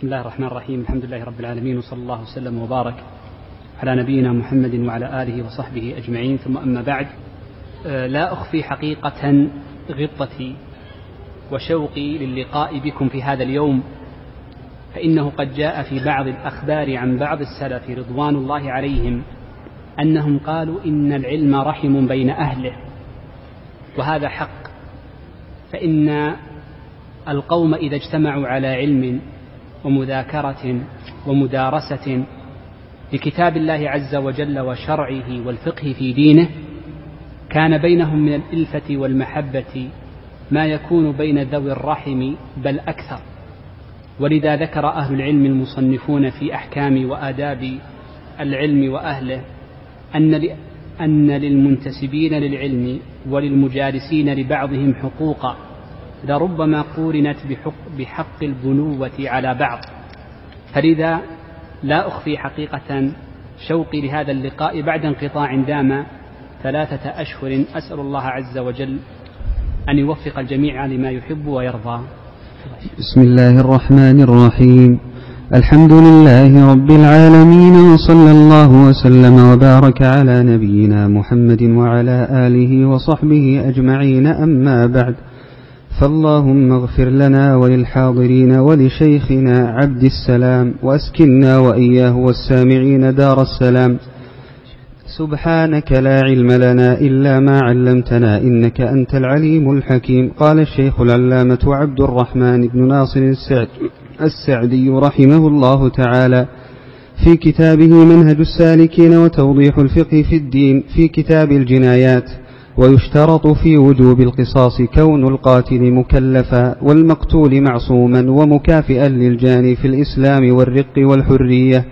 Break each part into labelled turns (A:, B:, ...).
A: بسم الله الرحمن الرحيم. الحمد لله رب العالمين وصلى الله وسلم وبارك على نبينا محمد وعلى آله وصحبه أجمعين. ثم أما بعد آه، لا أخفي حقيقة غبطتي وشوقي للقاء بكم في هذا اليوم فإنه قد جاء في بعض الأخبار عن بعض السلف رضوان الله عليهم أنهم قالوا إن العلم رحم بين أهله وهذا حق فإن القوم إذا اجتمعوا على علم ومذاكرة ومدارسة لكتاب الله عز وجل وشرعه والفقه في دينه كان بينهم من الإلفة والمحبة ما يكون بين ذوي الرحم بل أكثر. ولذا ذكر أهل العلم المصنفون في أحكام وآداب العلم وأهله أن أن للمنتسبين للعلم وللمجالسين لبعضهم حقوقا. لربما قورنت بحق, بحق البنوة على بعض. فلذا لا أخفي حقيقة شوقي لهذا اللقاء بعد انقطاع دام ثلاثة أشهر. أسأل الله عز وجل أن يوفق الجميع لما يحب ويرضى.
B: بسم الله الرحمن الرحيم. الحمد لله رب العالمين وصلى الله وسلم وبارك على نبينا محمد وعلى آله وصحبه أجمعين. أما بعد فاللهم اغفر لنا وللحاضرين ولشيخنا عبد السلام واسكنا وإياه والسامعين دار السلام. سبحانك لا علم لنا إلا ما علمتنا إنك أنت العليم الحكيم. قال الشيخ العلامة عبد الرحمن بن ناصر السعد السعدي رحمه الله تعالى في كتابه منهج السالكين وتوضيح الفقه في الدين في كتاب الجنايات. ويشترط في وجوب القصاص كون القاتل مكلفا والمقتول معصوما ومكافئا للجاني في الإسلام والرق والحرية.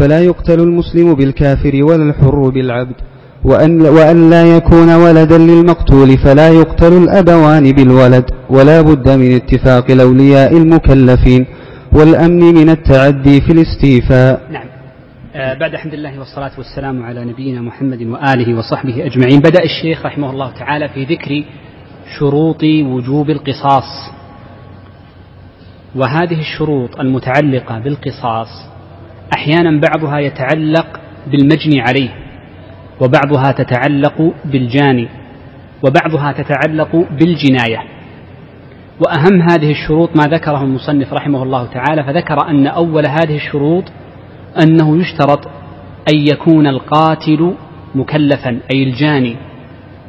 B: فلا يقتل المسلم بالكافر ولا الحر بالعبد. وأن, وأن لا يكون ولدا للمقتول فلا يقتل الأبوان بالولد. ولا بد من اتفاق الأولياء المكلفين والأمن من التعدي في الاستيفاء.
A: نعم. بعد حمد الله والصلاة والسلام على نبينا محمد وآله وصحبه أجمعين. بدأ الشيخ رحمه الله تعالى في ذكر شروط وجوب القصاص. وهذه الشروط المتعلقة بالقصاص أحيانا بعضها يتعلق بالمجني عليه وبعضها تتعلق بالجاني وبعضها تتعلق بالجناية. وأهم هذه الشروط ما ذكره المصنف رحمه الله تعالى فذكر أن أول هذه الشروط أنه يشترط أن يكون القاتل مكلفا أي الجاني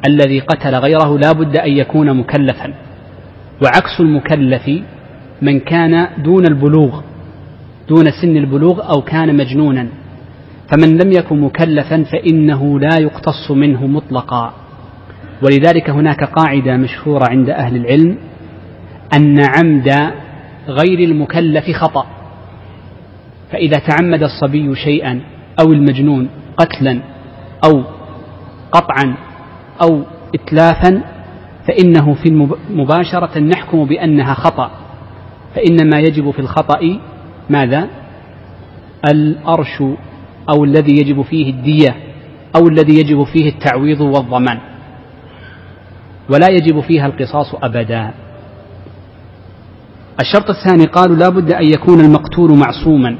A: الذي قتل غيره لا بد أن يكون مكلفا. وعكس المكلف من كان دون البلوغ دون سن البلوغ أو كان مجنونا. فمن لم يكن مكلفا فإنه لا يقتص منه مطلقا. ولذلك هناك قاعدة مشهورة عند أهل العلم أن عمد غير المكلف خطأ. فإذا تعمد الصبي شيئا أو المجنون قتلا أو قطعا أو إتلافا فإنه في مباشرة نحكم بأنها خطأ. فإن ما يجب في الخطأ ماذا؟ الأرش أو الذي يجب فيه الدية أو الذي يجب فيه التعويض والضمان. ولا يجب فيها القصاص أبدا. الشرط الثاني قالوا لا بد أن يكون المقتول معصوما.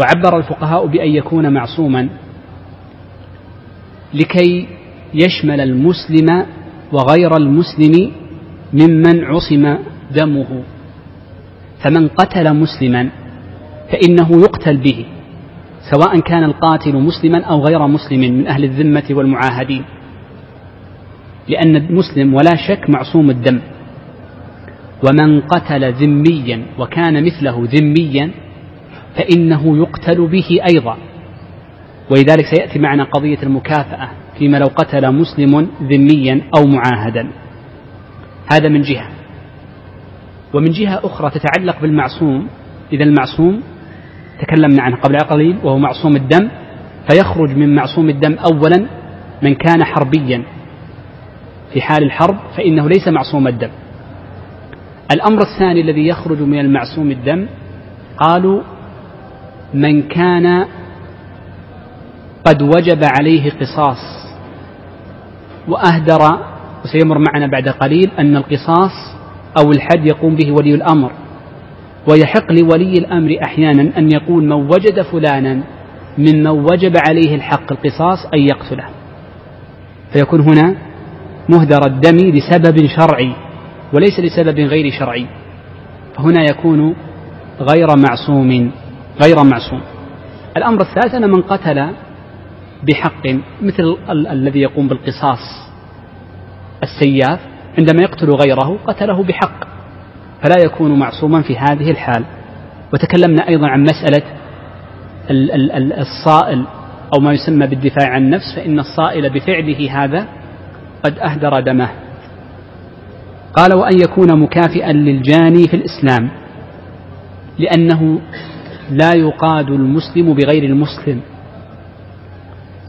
A: وعبر الفقهاء بأن يكون معصوما لكي يشمل المسلم وغير المسلم ممن عصم دمه. فمن قتل مسلما فإنه يقتل به سواء كان القاتل مسلما أو غير مسلم من أهل الذمة والمعاهدين. لأن المسلم ولا شك معصوم الدم. ومن قتل ذميا وكان مثله ذميا فإنه يقتل به أيضا. ولذلك سيأتي معنا قضية المكافأة فيما لو قتل مسلم ذميا أو معاهدا. هذا من جهة. ومن جهة أخرى تتعلق بالمعصوم. إذا المعصوم تكلمنا عنه قبل قليل وهو معصوم الدم. فيخرج من معصوم الدم أولا من كان حربيا. في حال الحرب فإنه ليس معصوم الدم. الأمر الثاني الذي يخرج من المعصوم الدم قالوا من كان قد وجب عليه قصاص وأهدر وسيمر معنا بعد قليل أن القصاص أو الحد يقوم به ولي الأمر. ويحق لولي الأمر أحيانا أن يقول من وجد فلانا ممن وجب عليه الحق القصاص أن يقتله. فيكون هنا مهدر الدم لسبب شرعي وليس لسبب غير شرعي. فهنا يكون غير معصوم. غير معصوم. الأمر الثالث أن من قتل بحق مثل ال الذي يقوم بالقصاص السياف عندما يقتل غيره قتله بحق. فلا يكون معصوما في هذه الحال. وتكلمنا أيضا عن مسألة الصائل أو ما يسمى بالدفاع عن النفس فإن الصائل بفعله هذا قد أهدر دمه. قال وأن يكون مكافئا للجاني في الإسلام لأنه لا يقاد المسلم بغير المسلم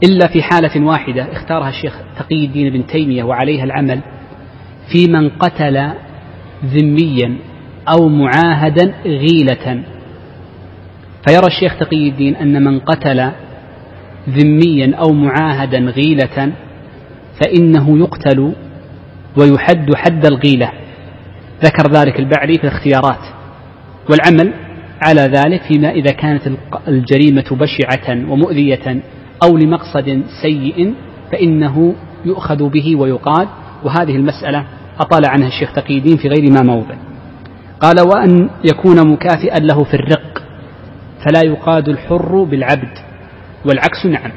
A: إلا في حالة واحدة اختارها الشيخ تقي الدين بن تيمية وعليها العمل في من قتل ذميا أو معاهدا غيلة. فيرى الشيخ تقي الدين أن من قتل ذميا أو معاهدا غيلة فإنه يقتل ويحد حد الغيلة. ذكر ذلك البعري في الاختيارات. والعمل على ذلك فيما إذا كانت الجريمة بشعة ومؤذية أو لمقصد سيء فإنه يؤخذ به ويقال وهذه المسألة أطال عنها الشيخ تقي الدين في غير ما موضع. قال وأن يكون مكافئا له في الرق فلا يقاد الحر بالعبد والعكس نعم.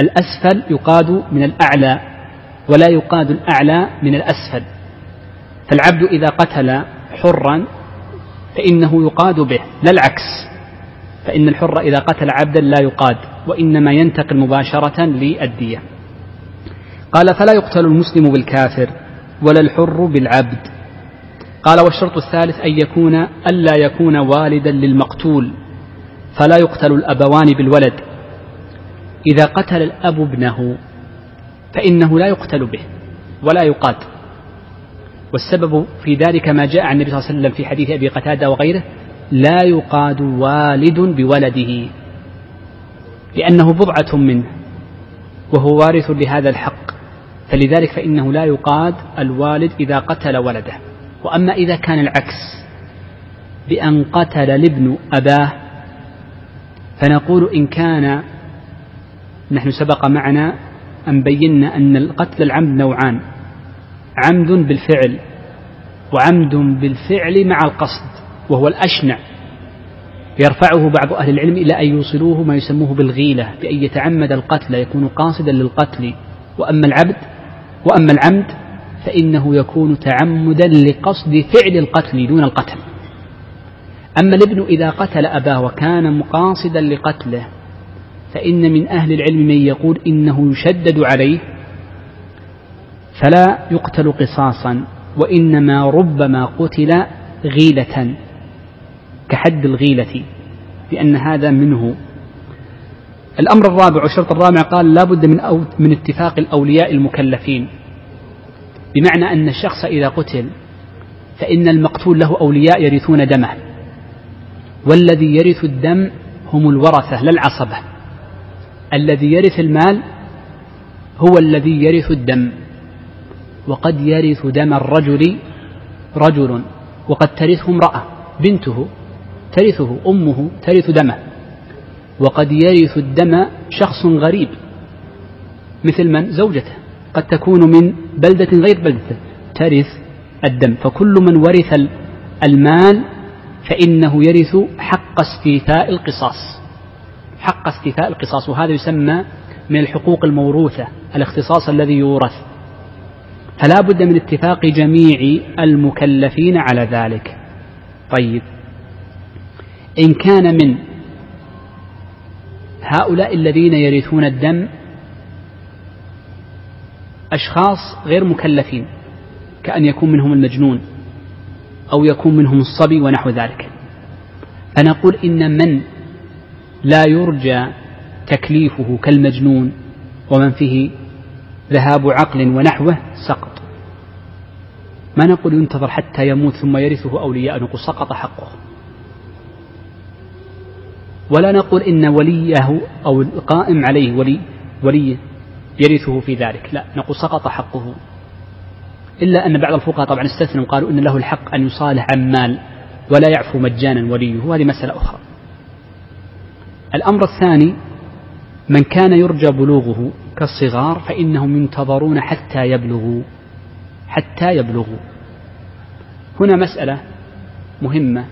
A: الأسفل يقاد من الأعلى ولا يقاد الأعلى من الأسفل. فالعبد إذا قتل حرا فإنه يقاد به لا العكس. فإن الحر إذا قتل عبدا لا يقاد وإنما ينتقل مباشرة للدية. قال فلا يقتل المسلم بالكافر ولا الحر بالعبد. قال والشرط الثالث أن يكون ألا يكون والدا للمقتول فلا يقتل الأبوان بالولد. إذا قتل الأب ابنه فإنه لا يقتل به ولا يقاد. والسبب في ذلك ما جاء عن النبي صلى الله عليه وسلم في حديث أبي قتادة وغيره لا يقاد والد بولده لأنه بضعة منه وهو وارث لهذا الحق. فلذلك فإنه لا يقاد الوالد إذا قتل ولده. وأما إذا كان العكس بأن قتل الابن أباه فنقول إن كان نحن سبق معنا أن بينا أن القتل العمد نوعان. عمد بالفعل وعمد بالفعل مع القصد وهو الأشنع. يرفعه بعض أهل العلم إلى أن يوصلوه ما يسموه بالغيلة بأن يتعمد القتل يكون قاصدا للقتل. وأما العبد وأما العمد فإنه يكون تعمدا لقصد فعل القتل دون القتل. أما الابن إذا قتل أباه وكان مقاصدا لقتله فإن من أهل العلم من يقول إنه يشدد عليه فلا يقتل قصاصا وإنما ربما قتل غيلة كحد الغيلة لأن هذا منه. الأمر الرابع والشرط الرابع قال لا بد من, أو من اتفاق الأولياء المكلفين بمعنى أن الشخص إذا قتل فإن المقتول له أولياء يرثون دمه والذي يرث الدم هم الورثة لا العصبة الذي يرث المال هو الذي يرث الدم. وقد يرث دم الرجل رجل وقد ترثه امرأة بنته ترثه أمه ترث دمه. وقد يرث الدم شخص غريب مثل من؟ زوجته. قد تكون من بلدة غير بلدته. ترث الدم. فكل من ورث المال فإنه يرث حق استيفاء القصاص. حق استيفاء القصاص. وهذا يسمى من الحقوق الموروثة الاختصاص الذي يورث. فلا بد من اتفاق جميع المكلفين على ذلك. طيب. إن كان من هؤلاء الذين يرثون الدم أشخاص غير مكلفين كأن يكون منهم المجنون أو يكون منهم الصبي ونحو ذلك. فنقول إن من لا يرجى تكليفه كالمجنون ومن فيه ذهاب عقل ونحوه سقط. ما نقول ينتظر حتى يموت ثم يرثه أولياء نقول سقط حقه. ولا نقول إن وليه أو القائم عليه ولي ولي يرثه في ذلك لا نقول سقط حقه. إلا أن بعض الفقهاء طبعا استثنوا قالوا إن له الحق أن يصالح عن مال ولا يعفو مجانا وليه هذه مسألة أخرى. الأمر الثاني من كان يرجى بلوغه كالصغار فإنهم ينتظرون حتى يبلغوا حتى يبلغوا. هنا مسألة مهمة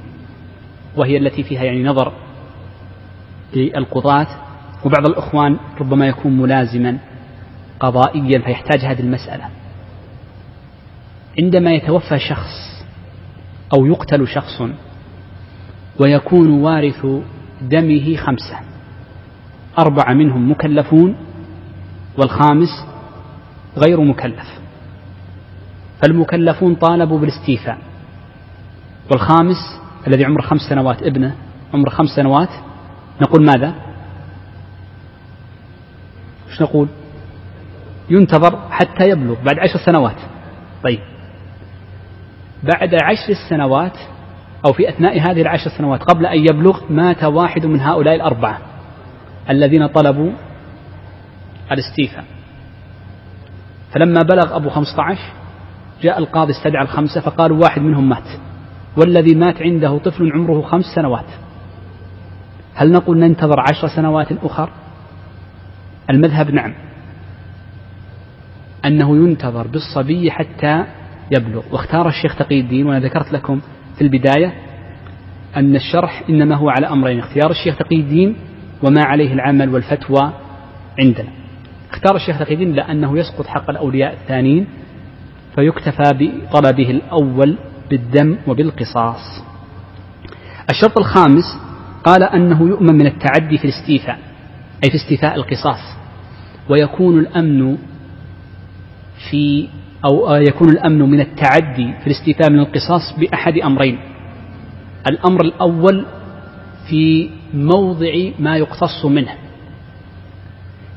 A: وهي التي فيها يعني نظر للقضاة وبعض الإخوان ربما يكون ملازما قضائيا فيحتاج هذه المسألة. عندما يتوفى شخص أو يقتل شخص ويكون وارث دمه خمسة أربعة منهم مكلفون والخامس غير مكلف. فالمكلفون طالبوا بالاستيفاء. والخامس الذي عمره خمس سنوات ابنه عمره خمس سنوات نقول ماذا؟ إيش نقول؟ ينتظر حتى يبلغ بعد عشر سنوات. طيب. بعد عشر سنوات أو في أثناء هذه العشر سنوات قبل أن يبلغ مات واحد من هؤلاء الأربعة. الذين طلبوا الاستيفاء. فلما بلغ أبو خمسة عشر جاء القاضي استدعى الخمسة فقالوا واحد منهم مات والذي مات عنده طفل عمره خمس سنوات. هل نقول ننتظر عشر سنوات أخر المذهب نعم. أنه ينتظر بالصبي حتى يبلغ. واختار الشيخ تقي الدين وأنا ذكرت لكم في البداية أن الشرح إنما هو على أمرين اختيار الشيخ تقي الدين وما عليه العمل والفتوى عندنا. اختار الشيخ تقي الدين لأنه يسقط حق الأولياء الثانيين فيكتفى بطلبه الأول بالدم وبالقصاص. الشرط الخامس قال أنه يؤمن من التعدي في الاستيفاء أي في استيفاء القصاص. ويكون الأمن في أو يكون الأمن من التعدي في الاستيفاء من القصاص بأحد أمرين. الأمر الأول في موضع ما يقتص منه.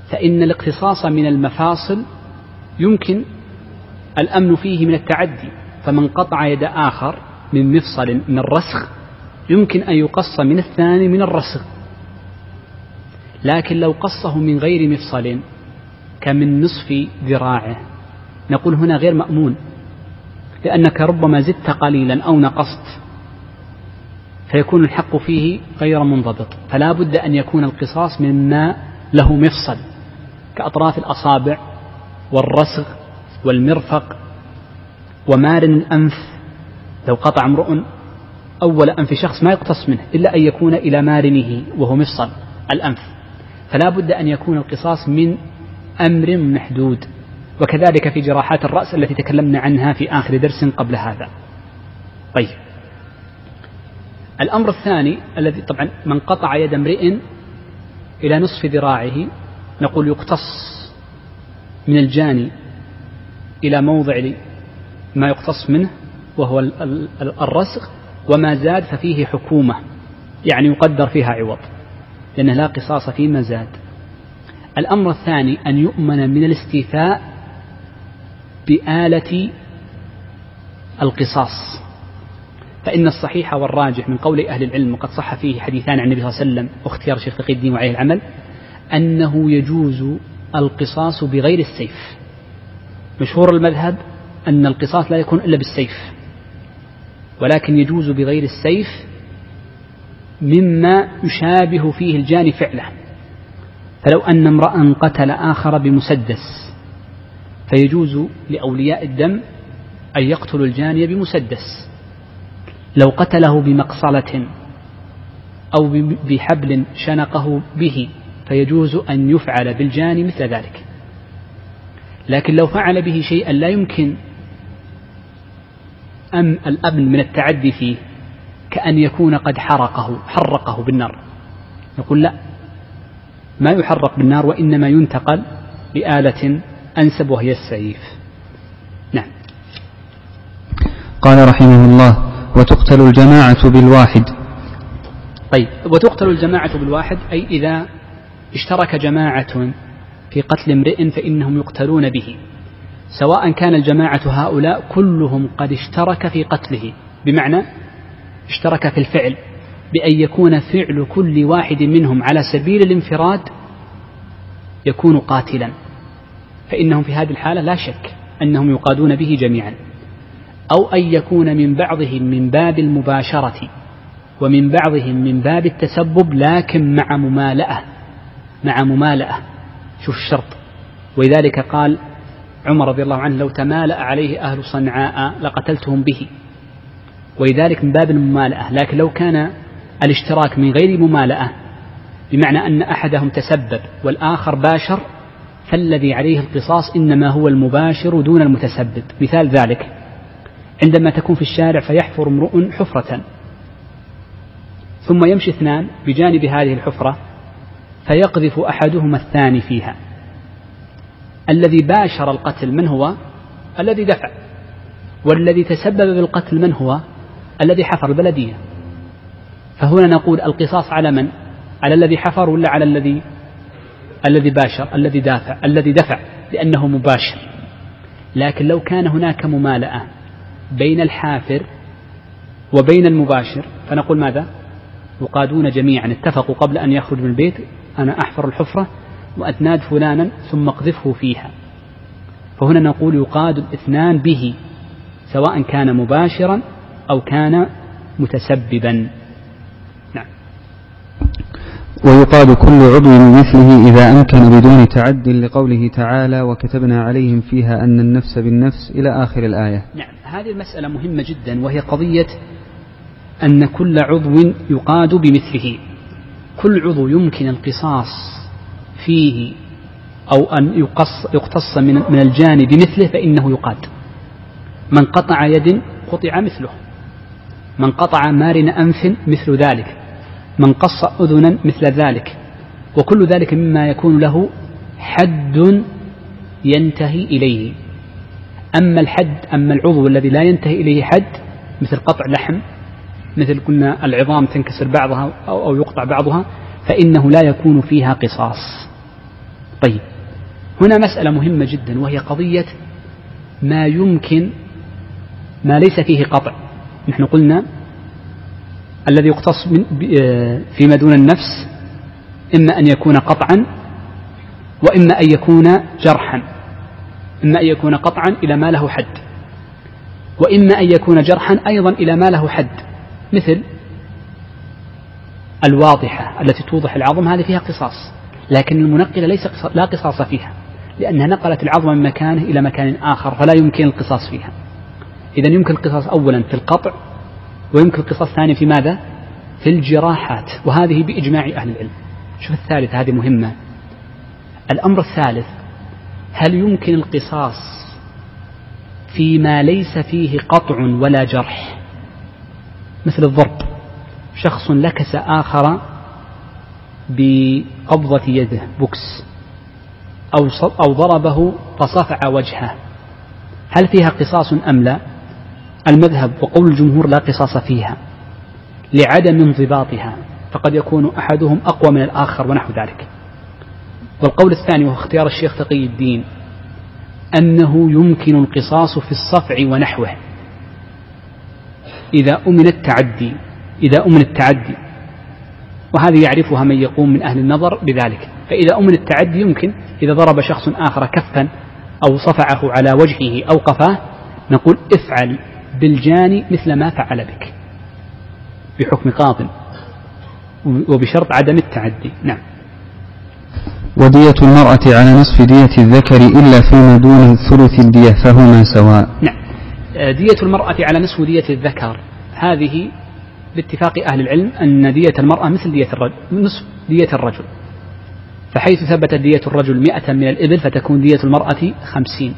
A: فإن الاقتصاص من المفاصل يمكن الأمن فيه من التعدي فمن قطع يد آخر من مفصل من الرسخ يمكن أن يقص من الثاني من الرسخ. لكن لو قصه من غير مفصل كمن نصف ذراعه. نقول هنا غير مأمون لأنك ربما زدت قليلا أو نقصت. فيكون الحق فيه غير منضبط. فلا بد أن يكون القصاص مما له مفصل كأطراف الأصابع والرسغ والمرفق ومارن الأنف. لو قطع امرؤ أول أنف شخص ما يقتص منه إلا أن يكون إلى مارنه وهو مفصل الأنف. فلا بد أن يكون القصاص من أمر محدود. وكذلك في جراحات الرأس التي تكلمنا عنها في آخر درس قبل هذا. طيب. الأمر الثاني الذي طبعا من قطع يد امرئ إلى نصف ذراعه نقول يقتص من الجاني إلى موضع ما يقتص منه وهو الرسغ وما زاد ففيه حكومة يعني يقدر فيها عوض لأنه لا قصاص فيما زاد. الأمر الثاني أن يؤمن من الاستيفاء بآلة القصاص. فإن الصحيح والراجح من قول أهل العلم وقد صح فيه حديثان عن النبي صلى الله عليه وسلم واختيار شيخ تقي الدين وعليه العمل أنه يجوز القصاص بغير السيف. مشهور المذهب أن القصاص لا يكون إلا بالسيف ولكن يجوز بغير السيف مما يشابه فيه الجاني فعله. فلو أن امرأ قتل آخر بمسدس فيجوز لأولياء الدم أن يقتلوا الجاني بمسدس. لو قتله بمقصلة أو بحبل شنقه به فيجوز أن يفعل بالجاني مثل ذلك. لكن لو فعل به شيئا لا يمكن أم الأمن من التعدي فيه كأن يكون قد حرقه حرقه بالنار. نقول لا ما يحرق بالنار وإنما ينتقل بآلة أنسب وهي السيف. نعم.
B: قال رحمه الله وتقتل الجماعة بالواحد.
A: طيب وتقتل الجماعة بالواحد أي إذا اشترك جماعة في قتل امرئ فإنهم يقتلون به. سواء كان الجماعة هؤلاء كلهم قد اشترك في قتله. بمعنى اشترك في الفعل بأن يكون فعل كل واحد منهم على سبيل الانفراد يكون قاتلا. فإنهم في هذه الحالة لا شك أنهم يقادون به جميعا. أو أن يكون من بعضهم من باب المباشرة ومن بعضهم من باب التسبب لكن مع ممالأة مع ممالأة. شوف الشرط. ولذلك قال عمر رضي الله عنه لو تمالأ عليه أهل صنعاء لقتلتهم به. ولذلك من باب الممالأة. لكن لو كان الاشتراك من غير ممالأة بمعنى أن أحدهم تسبب والآخر باشر فالذي عليه القصاص إنما هو المباشر دون المتسبب. مثال ذلك. عندما تكون في الشارع فيحفر امرؤ حفرة. ثم يمشي اثنان بجانب هذه الحفرة فيقذف أحدهما الثاني فيها. الذي باشر القتل من هو؟ الذي دفع. والذي تسبب بالقتل من هو؟ الذي حفر البلدية فهنا نقول القصاص على من؟ على الذي حفر ولا على الذي؟ الذي باشر الذي دافع الذي دفع لأنه مباشر. لكن لو كان هناك ممالأة بين الحافر وبين المباشر فنقول ماذا؟ يقادون جميعا اتفقوا قبل أن يخرج من البيت أنا أحفر الحفرة وأتناد فلانا ثم اقذفه فيها. فهنا نقول يقاد الاثنان به سواء كان مباشرا أو كان متسببا. نعم.
B: ويقاد كل عضو بمثله إذا أمكن بدون تعد لقوله تعالى وكتبنا عليهم فيها أن النفس بالنفس إلى آخر الآية.
A: نعم. هذه المسألة مهمة جدا وهي قضية أن كل عضو يقاد بمثله. كل عضو يمكن القصاص فيه أو أن يقص يقتص من من الجاني بمثله فإنه يقاد. من قطع يد قطع مثله. من قطع مارن أنف مثل ذلك. من قص أذنا مثل ذلك. وكل ذلك مما يكون له حد ينتهي إليه. أما الحد أما العضو الذي لا ينتهي إليه حد مثل قطع لحم مثل قلنا العظام تنكسر بعضها أو يقطع بعضها فإنه لا يكون فيها قصاص. طيب هنا مسألة مهمة جدا وهي قضية ما يمكن ما ليس فيه قطع. نحن قلنا الذي يقتص آه، فيما دون النفس إما أن يكون قطعا وإما أن يكون جرحا. إما أن يكون قطعا إلى ما له حد وإما أن يكون جرحا أيضا إلى ما له حد. مثل الواضحة التي توضح العظم هذه فيها قصاص لكن المنقلة ليس لا قصاص فيها لأنها نقلت العظم من مكانه إلى مكان آخر فلا يمكن القصاص فيها. إذا يمكن القصاص أولا في القطع ويمكن القصاص ثانيا في ماذا؟ في الجراحات وهذه بإجماع أهل العلم. شوف الثالث هذه مهمة. الأمر الثالث هل يمكن القصاص فيما ليس فيه قطع ولا جرح؟ مثل الضرب. شخص لكس آخر بقبضة يده بوكس أو أو ضربه فصفع وجهه. هل فيها قصاص أم لا؟ المذهب وقول الجمهور لا قصاص فيها لعدم انضباطها فقد يكون أحدهم أقوى من الآخر ونحو ذلك. والقول الثاني وهو اختيار الشيخ تقي الدين أنه يمكن القصاص في الصفع ونحوه. إذا أمن التعدي إذا أمن التعدي. وهذه يعرفها من يقوم من أهل النظر بذلك. فإذا أمن التعدي يمكن إذا ضرب شخص آخر كفا أو صفعه على وجهه أو قفاه نقول افعل بالجاني مثل ما فعل بك بحكم قاض وبشرط عدم التعدي. نعم.
B: ودية المرأة على نصف دية الذكر إلا فيما دون ثلث الدية فهما سواء.
A: نعم. دية المرأة على نصف دية الذكر. هذه باتفاق أهل العلم أن دية المرأة مثل دية الرجل نصف دية الرجل. فحيث ثبتت دية الرجل مئة من الإبل فتكون دية المرأة خمسين.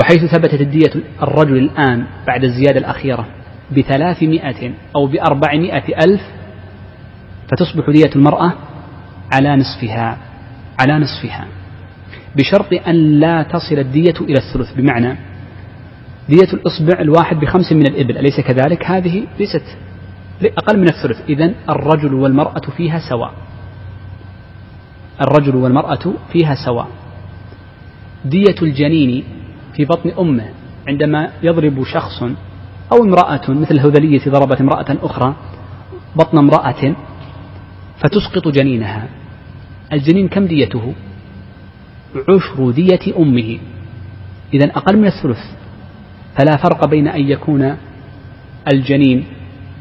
A: وحيث ثبتت الدية الرجل الآن بعد الزيادة الأخيرة بثلاثمائة أو بأربعمائة ألف فتصبح دية المرأة على نصفها. على نصفها. بشرط أن لا تصل الدية إلى الثلث. بمعنى دية الإصبع الواحد بخمس من الإبل. أليس كذلك؟ هذه ليست أقل من الثلث. إذا الرجل والمرأة فيها سواء. الرجل والمرأة فيها سواء. دية الجنين في بطن أمه عندما يضرب شخص أو امرأة مثل الهذلية ضربت امرأة أخرى بطن امرأة فتسقط جنينها. الجنين كم ديته؟ عشر دية أمه. إذا أقل من الثلث. فلا فرق بين أن يكون الجنين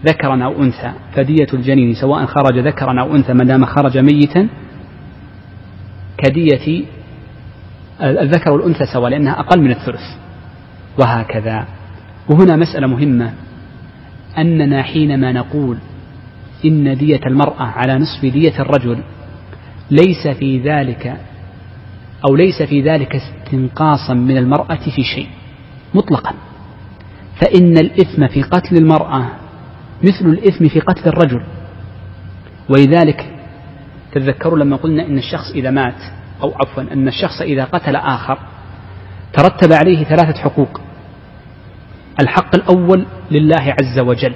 A: ذكرا أو أنثى. فدية الجنين سواء خرج ذكرا أو أنثى ما دام خرج ميتا كدية الذكر والأنثى سواء لأنها أقل من الثلث. وهكذا. وهنا مسألة مهمة. أننا حينما نقول إن دية المرأة على نصف دية الرجل ليس في ذلك أو ليس في ذلك استنقاصا من المرأة في شيء مطلقا. فإن الإثم في قتل المرأة مثل الإثم في قتل الرجل. ولذلك تذكروا لما قلنا إن الشخص إذا مات أو عفوا أن الشخص إذا قتل آخر ترتب عليه ثلاثة حقوق. الحق الأول لله عز وجل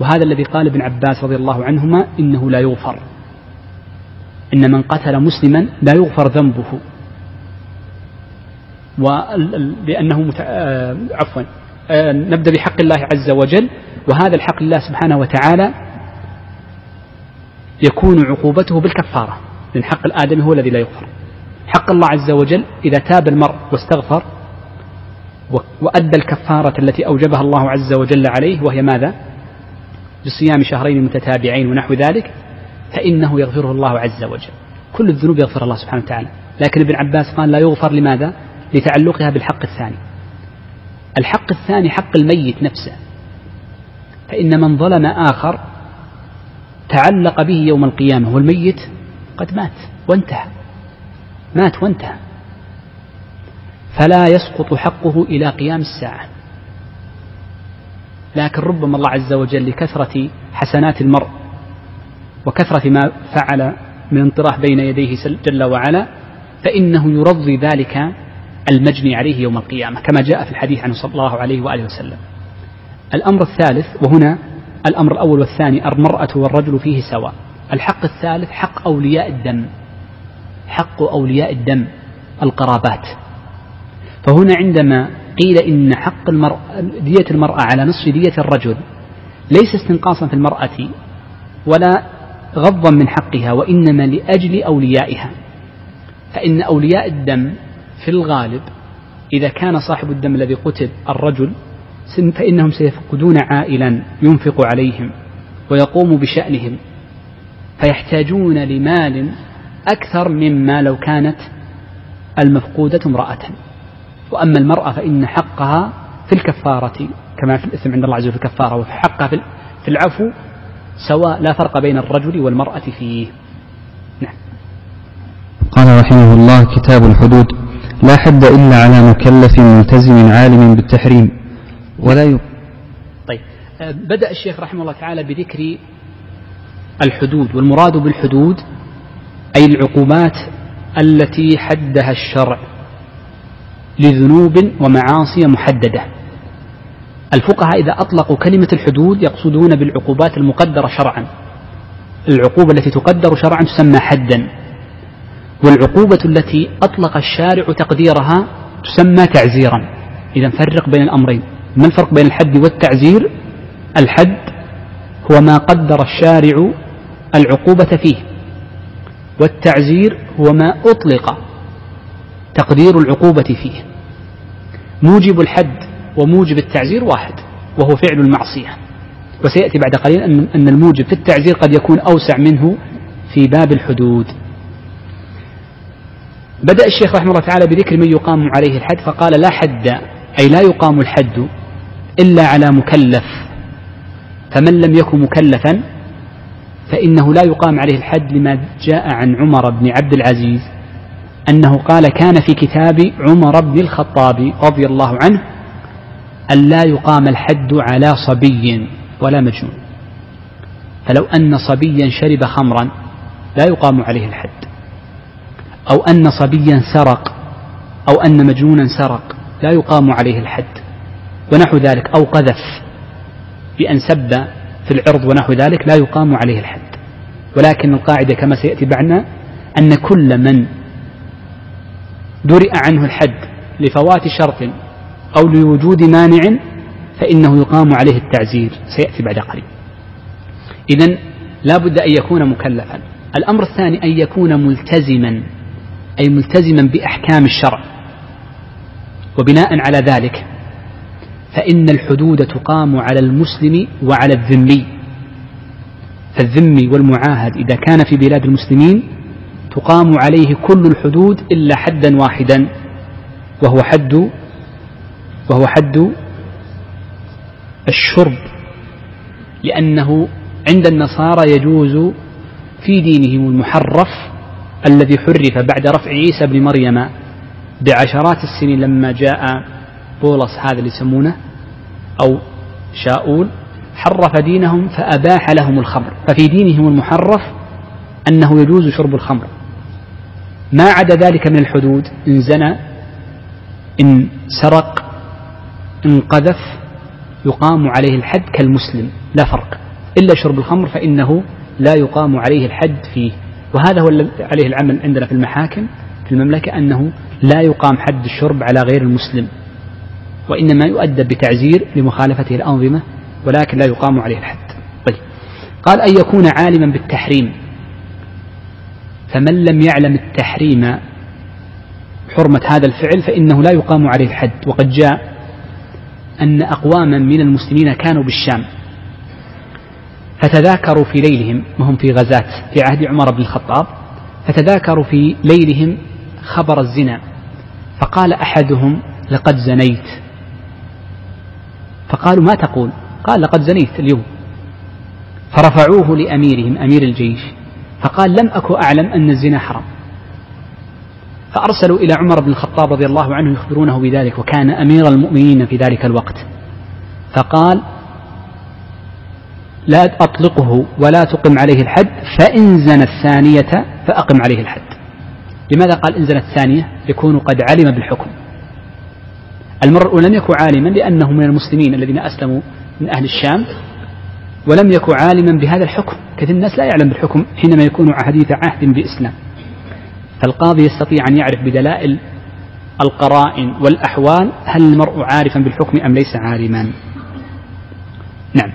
A: وهذا الذي قال ابن عباس رضي الله عنهما إنه لا يغفر. إن من قتل مسلما لا يغفر ذنبه ولأنه مت... آه، عفوا آه، نبدأ بحق الله عز وجل وهذا الحق لله سبحانه وتعالى يكون عقوبته بالكفارة لأن حق الآدمي هو الذي لا يغفر حق الله عز وجل إذا تاب المرء واستغفر وأدى الكفارة التي أوجبها الله عز وجل عليه وهي ماذا؟ بصيام شهرين متتابعين ونحو ذلك فإنه يغفره الله عز وجل. كل الذنوب يغفر الله سبحانه وتعالى. لكن ابن عباس قال لا يغفر لماذا؟ لتعلقها بالحق الثاني. الحق الثاني حق الميت نفسه. فإن من ظلم آخر تعلق به يوم القيامة والميت قد مات وانتهى. مات وانتهى. فلا يسقط حقه إلى قيام الساعة. لكن ربما الله عز وجل لكثرة حسنات المرء وكثرة ما فعل من انطراح بين يديه جل وعلا فإنه يرضي ذلك المجني عليه يوم القيامة كما جاء في الحديث عنه صلى الله عليه وآله وسلم. الأمر الثالث وهنا الأمر الأول والثاني المرأة والرجل فيه سواء. الحق الثالث حق أولياء الدم. حق أولياء الدم القرابات. فهنا عندما قيل إن حق المرأة دية المرأة على نصف دية الرجل ليس استنقاصا في المرأة ولا غضا من حقها وإنما لأجل أوليائها. فإن أولياء الدم في الغالب إذا كان صاحب الدم الذي قتل الرجل فإنهم سيفقدون عائلا ينفق عليهم ويقوم بشأنهم. فيحتاجون لمال أكثر مما لو كانت المفقودة امرأة. وأما المرأة فإن حقها في الكفارة كما في الإثم عند الله عز وجل في الكفارة وفي حقها في العفو سواء لا فرق بين الرجل والمرأة فيه. نعم.
B: قال رحمه الله كتاب الحدود لا حد إلا على مكلف ملتزم عالم بالتحريم. ولا ي...
A: طيب. آه، بدأ الشيخ رحمه الله تعالى بذكر الحدود والمراد بالحدود أي العقوبات التي حدها الشرع لذنوب ومعاصي محددة. الفقهاء إذا أطلقوا كلمة الحدود يقصدون بالعقوبات المقدرة شرعا. العقوبة التي تقدر شرعا تسمى حدا. والعقوبة التي أطلق الشارع تقديرها تسمى تعزيرا. إذا فرق بين الأمرين. ما الفرق بين الحد والتعزير؟ الحد هو ما قدر الشارع العقوبة فيه. والتعزير هو ما أطلق تقدير العقوبة فيه. موجب الحد وموجب التعزير واحد وهو فعل المعصية. وسيأتي بعد قليل أن الموجب في التعزير قد يكون أوسع منه في باب الحدود. بدأ الشيخ رحمه الله تعالى بذكر من يقام عليه الحد فقال لا حد أي لا يقام الحد إلا على مكلف. فمن لم يكن مكلفا فإنه لا يقام عليه الحد لما جاء عن عمر بن عبد العزيز أنه قال كان في كتاب عمر بن الخطاب رضي الله عنه أن لا يقام الحد على صبي ولا مجنون. فلو أن صبيا شرب خمرا لا يقام عليه الحد. أو أن صبيا سرق أو أن مجنونا سرق لا يقام عليه الحد. ونحو ذلك أو قذف بأن سب في العرض ونحو ذلك لا يقام عليه الحد. ولكن القاعدة كما سيأتي بعدنا أن كل من درئ عنه الحد لفوات شرط أو لوجود مانع فإنه يقام عليه التعزير. سيأتي بعد قليل. إذا لا بد أن يكون مكلفا. الأمر الثاني أن يكون ملتزما أي ملتزما بأحكام الشرع. وبناء على ذلك فإن الحدود تقام على المسلم وعلى الذمي. فالذمي والمعاهد إذا كان في بلاد المسلمين تقام عليه كل الحدود إلا حدا واحدا وهو حد وهو حد الشرب لأنه عند النصارى يجوز في دينهم المحرف الذي حرف بعد رفع عيسى بن مريم بعشرات السنين لما جاء بولس هذا اللي يسمونه أو شاؤول حرف دينهم فأباح لهم الخمر. ففي دينهم المحرف أنه يجوز شرب الخمر. ما عدا ذلك من الحدود إن زنى إن سرق إن قذف يقام عليه الحد كالمسلم لا فرق. إلا شرب الخمر فإنه لا يقام عليه الحد فيه. وهذا هو عليه العمل عندنا في المحاكم في المملكة أنه لا يقام حد الشرب على غير المسلم. وإنما يؤدب بتعزير لمخالفته الأنظمة ولكن لا يقام عليه الحد. طيب. قال أن يكون عالما بالتحريم. فمن لم يعلم التحريم حرمة هذا الفعل فإنه لا يقام عليه الحد. وقد جاء أن أقواما من المسلمين كانوا بالشام فتذاكروا في ليلهم وهم في غزاة في عهد عمر بن الخطاب فتذاكروا في ليلهم خبر الزنا فقال أحدهم لقد زنيت. فقالوا ما تقول؟ قال لقد زنيت اليوم. فرفعوه لأميرهم أمير الجيش فقال لم أكن أعلم أن الزنا حرام. فأرسلوا إلى عمر بن الخطاب رضي الله عنه يخبرونه بذلك وكان أمير المؤمنين في ذلك الوقت. فقال لا أطلقه ولا تقم عليه الحد فإن زنى الثانية فأقم عليه الحد. لماذا قال إن زنى الثانية؟ يكون قد علم بالحكم. المرء لم يكن عالما لأنه من المسلمين الذين أسلموا من أهل الشام ولم يكن عالما بهذا الحكم. كثير الناس لا يعلم بالحكم حينما يكون حديث عهد بإسلام. فالقاضي يستطيع أن يعرف بدلائل القرائن والأحوال هل المرء عارفا بالحكم أم ليس عالما نعم.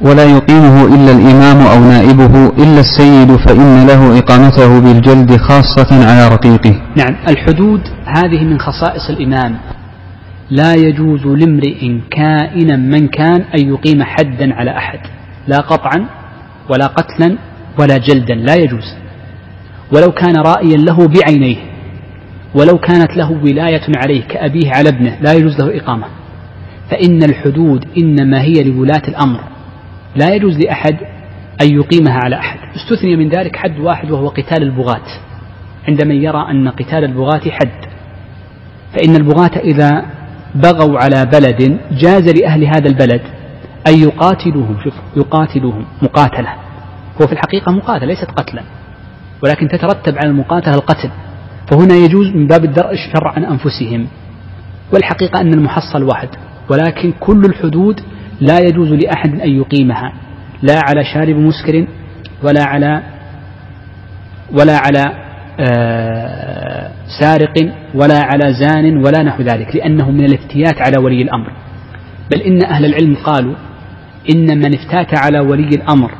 B: ولا يقيمه إلا الإمام أو نائبه إلا السيد فإن له إقامته بالجلد خاصة على رقيقه.
A: نعم. الحدود هذه من خصائص الإمام. لا يجوز لامرئ كائنا من كان أن يقيم حدا على أحد لا قطعا ولا قتلا ولا جلدا. لا يجوز. ولو كان رائيا له بعينيه ولو كانت له ولاية عليه كأبيه على ابنه لا يجوز له إقامة. فإن الحدود إنما هي لولاة الأمر. لا يجوز لأحد أن يقيمها على أحد. استثني من ذلك حد واحد وهو قتال البغاة. عندما يرى أن قتال البغاة حد. فإن البغاة إذا بغوا على بلد جاز لأهل هذا البلد أن يقاتلوهم شوف يقاتلوهم مقاتلة. هو في الحقيقة مقاتلة ليست قتلا. ولكن تترتب على المقاتلة القتل. فهنا يجوز من باب الدرء الشر عن أنفسهم. والحقيقة أن المحصل واحد ولكن كل الحدود لا يجوز لأحد أن يقيمها. لا على شارب مسكر ولا على ولا على آه سارق ولا على زان ولا نحو ذلك لأنه من الافتيات على ولي الأمر. بل إن أهل العلم قالوا إن من افتات على ولي الأمر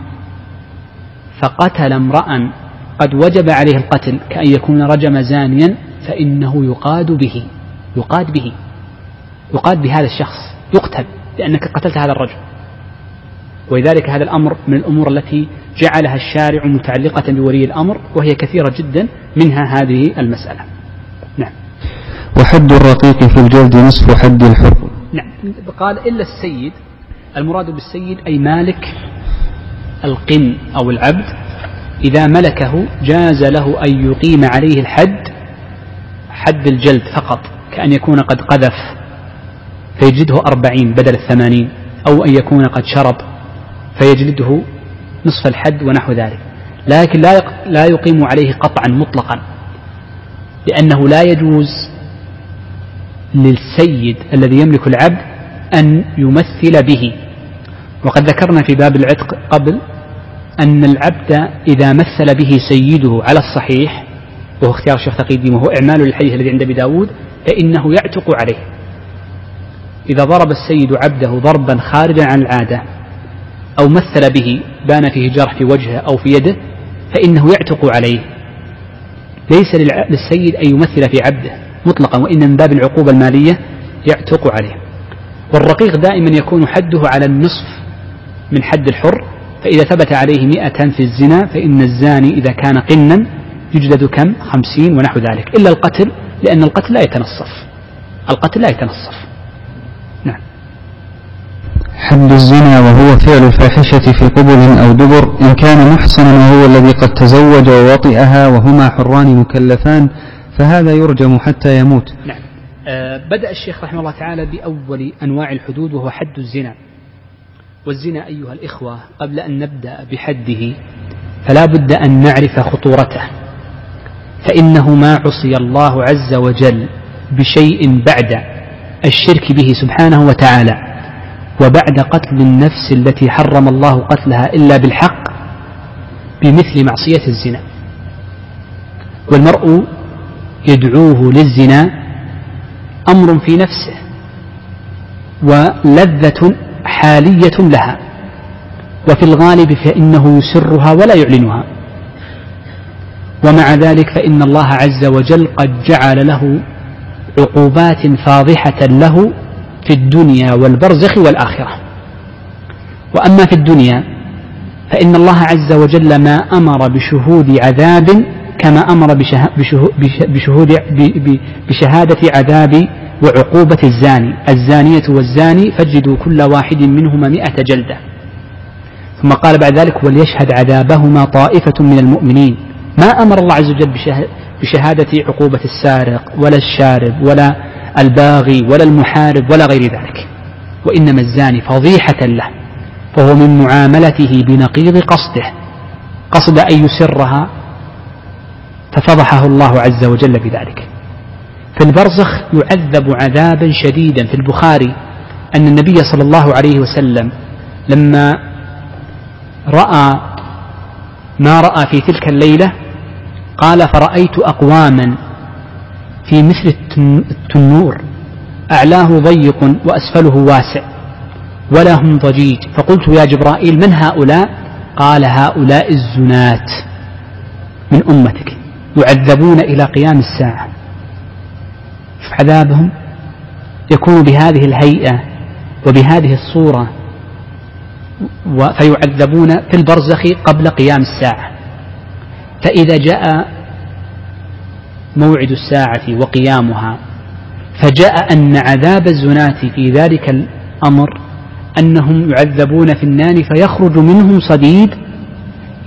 A: فقتل امرأ قد وجب عليه القتل كأن يكون رجم زانيا فإنه يقاد به يقاد به يقاد بهذا الشخص يقتل لأنك قتلت هذا الرجل. ولذلك هذا الأمر من الأمور التي جعلها الشارع متعلقة بولي الأمر وهي كثيرة جدا منها هذه المسألة. نعم.
B: وحد الرقيق في الجلد نصف حد الحر.
A: نعم. قال إلا السيد المراد بالسيد أي مالك القن أو العبد إذا ملكه جاز له أن يقيم عليه الحد حد الجلد فقط كأن يكون قد قذف فيجلده أربعين بدل الثمانين أو أن يكون قد شرب فيجلده نصف الحد ونحو ذلك. لكن لا لا يقيم عليه قطعا مطلقا لأنه لا يجوز للسيد الذي يملك العبد أن يمثل به. وقد ذكرنا في باب العتق قبل أن العبد إذا مثل به سيده على الصحيح وهو اختيار الشيخ تقي الدين وهو إعمال الحديث الذي عند أبي داود فإنه يعتق عليه. إذا ضرب السيد عبده ضربا خارجا عن العادة أو مثل به بان فيه جرح في وجهه أو في يده فإنه يعتق عليه. ليس للسيد أن يمثل في عبده مطلقا وإن من باب العقوبة المالية يعتق عليه. والرقيق دائما يكون حده على النصف من حد الحر فإذا ثبت عليه مئة في الزنا فإن الزاني إذا كان قنا يجلد كم؟ خمسين ونحو ذلك. إلا القتل لأن القتل لا يتنصف. القتل لا يتنصف. نعم.
B: حد الزنا وهو فعل الفاحشة في قبل أو دبر إن كان محصنا وهو الذي قد تزوج ووطئها وهما حران مكلفان فهذا يرجم حتى يموت.
A: نعم. آه بدأ الشيخ رحمه الله تعالى بأول أنواع الحدود وهو حد الزنا. والزنا أيها الإخوة قبل أن نبدأ بحده فلا بد أن نعرف خطورته فإنه ما عصي الله عز وجل بشيء بعد الشرك به سبحانه وتعالى وبعد قتل النفس التي حرم الله قتلها إلا بالحق بمثل معصية الزنا. والمرء يدعوه للزنا أمر في نفسه ولذة حالية لها. وفي الغالب فإنه يسرها ولا يعلنها. ومع ذلك فإن الله عز وجل قد جعل له عقوبات فاضحة له في الدنيا والبرزخ والآخرة. وأما في الدنيا فإن الله عز وجل ما أمر بشهود عذاب كما أمر بشهادة عذاب وعقوبة الزاني. الزانية والزاني فاجدوا كل واحد منهما مئة جلدة. ثم قال بعد ذلك وليشهد عذابهما طائفة من المؤمنين. ما أمر الله عز وجل بشهادة عقوبة السارق ولا الشارب ولا الباغي ولا المحارب ولا غير ذلك. وإنما الزاني فضيحة له. فهو من معاملته بنقيض قصده. قصد أن يسرها. ففضحه الله عز وجل بذلك. في البرزخ يعذب عذابا شديدا. في البخاري أن النبي صلى الله عليه وسلم لما رأى ما رأى في تلك الليلة قال فرأيت أقواما في مثل التنور أعلاه ضيق وأسفله واسع ولهم ضجيج. فقلت يا جبرائيل من هؤلاء؟ قال هؤلاء الزنات من أمتك يعذبون إلى قيام الساعة. عذابهم يكون بهذه الهيئة وبهذه الصورة فيعذبون في البرزخ قبل قيام الساعة. فإذا جاء موعد الساعة وقيامها فجاء أن عذاب الزناة في ذلك الأمر أنهم يعذبون في النار فيخرج منهم صديد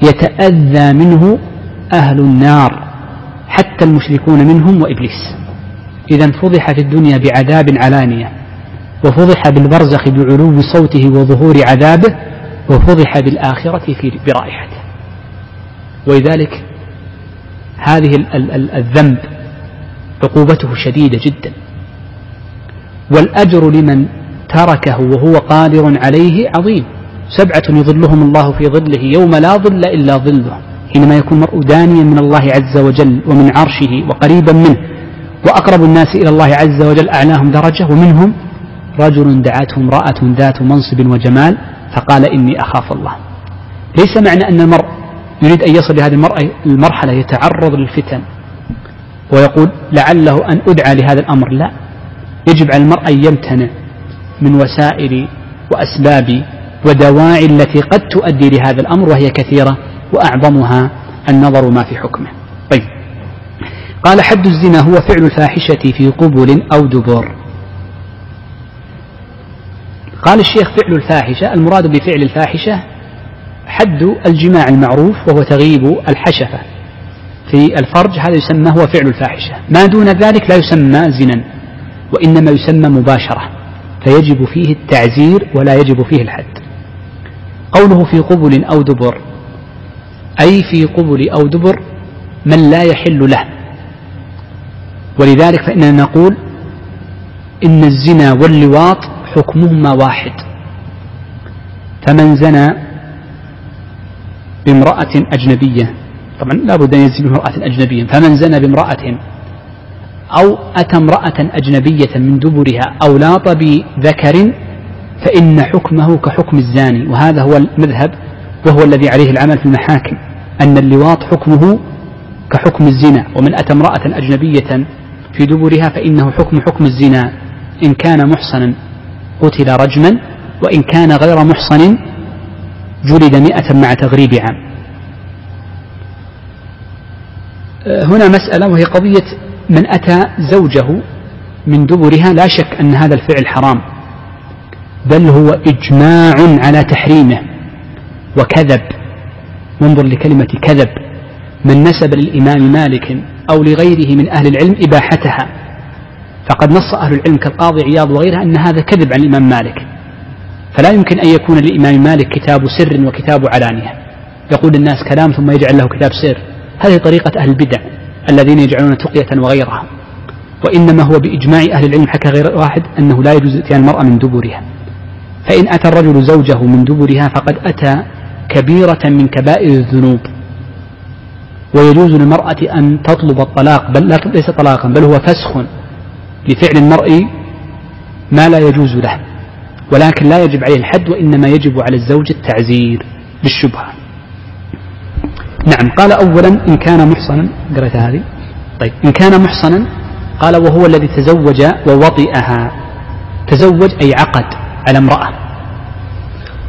A: يتأذى منه أهل النار حتى المشركون منهم وإبليس. إذا فضح في الدنيا بعذاب علانية وفضح بالبرزخ بعلو صوته وظهور عذابه وفضح بالآخرة في برائحته. ولذلك هذه الذنب عقوبته شديدة جدا. والأجر لمن تركه وهو قادر عليه عظيم. سبعة يظلهم الله في ظله يوم لا ظل إلا ظله حينما يكون المرء دانيا من الله عز وجل ومن عرشه وقريبا منه. وأقرب الناس إلى الله عز وجل أعلاهم درجة ومنهم رجل دعته امرأة ذات منصب وجمال فقال إني أخاف الله. ليس معنى أن المرء يريد أن يصل لهذه المرحلة يتعرض للفتن ويقول لعله أن أدعى لهذا الأمر. لا يجب على المرء أن يمتنع من وسائل وأسباب ودواعي التي قد تؤدي لهذا الأمر وهي كثيرة وأعظمها النظر ما في حكمه. قال حد الزنا هو فعل الفاحشة في قبل أو دبر. قال الشيخ فعل الفاحشة المراد بفعل الفاحشة حد الجماع المعروف وهو تغيب الحشفة في الفرج هذا يسمى هو فعل الفاحشة. ما دون ذلك لا يسمى زنا وإنما يسمى مباشرة فيجب فيه التعزير ولا يجب فيه الحد. قوله في قبل أو دبر أي في قبل أو دبر من لا يحل له. ولذلك فإننا نقول إن الزنا واللواط حكمهما واحد. فمن زنى بامرأة أجنبية طبعا لا بد أن يزني بامرأة أجنبية فمن زنى بامرأة أو أتى امرأة أجنبية من دبرها أو لاط بذكر فإن حكمه كحكم الزاني. وهذا هو المذهب وهو الذي عليه العمل في المحاكم أن اللواط حكمه كحكم الزنا. ومن أتى امرأة أجنبية في دبرها فإنه حكم حكم الزنا. إن كان محصنا قتل رجما وإن كان غير محصن جلد مئة مع تغريب عام. هنا مسألة وهي قضية من أتى زوجه من دبرها. لا شك أن هذا الفعل حرام بل هو إجماع على تحريمه. وكذب وانظر لكلمة كذب. من نسب للإمام مالك أو لغيره من أهل العلم إباحتها. فقد نص أهل العلم كالقاضي عياض وغيرها أن هذا كذب عن الإمام مالك. فلا يمكن أن يكون للإمام مالك كتاب سر وكتاب علانية. يقول الناس كلام ثم يجعل له كتاب سر. هذه طريقة أهل البدع الذين يجعلون تقية وغيرها. وإنما هو بإجماع أهل العلم حكى غير واحد أنه لا يجوز إتيان المرأة من دبرها فإن أتى الرجل زوجه من دبرها فقد أتى كبيرة من كبائر الذنوب. ويجوز للمرأة أن تطلب الطلاق بل ليس طلاقا بل هو فسخ لفعل المرء ما لا يجوز له ولكن لا يجب عليه الحد وإنما يجب على الزوج التعزير بالشبهة نعم قال أولا إن كان محصنا قرأت هذه؟ طيب إن كان محصنا قال وهو الذي تزوج ووطئها. تزوج أي عقد على امرأة.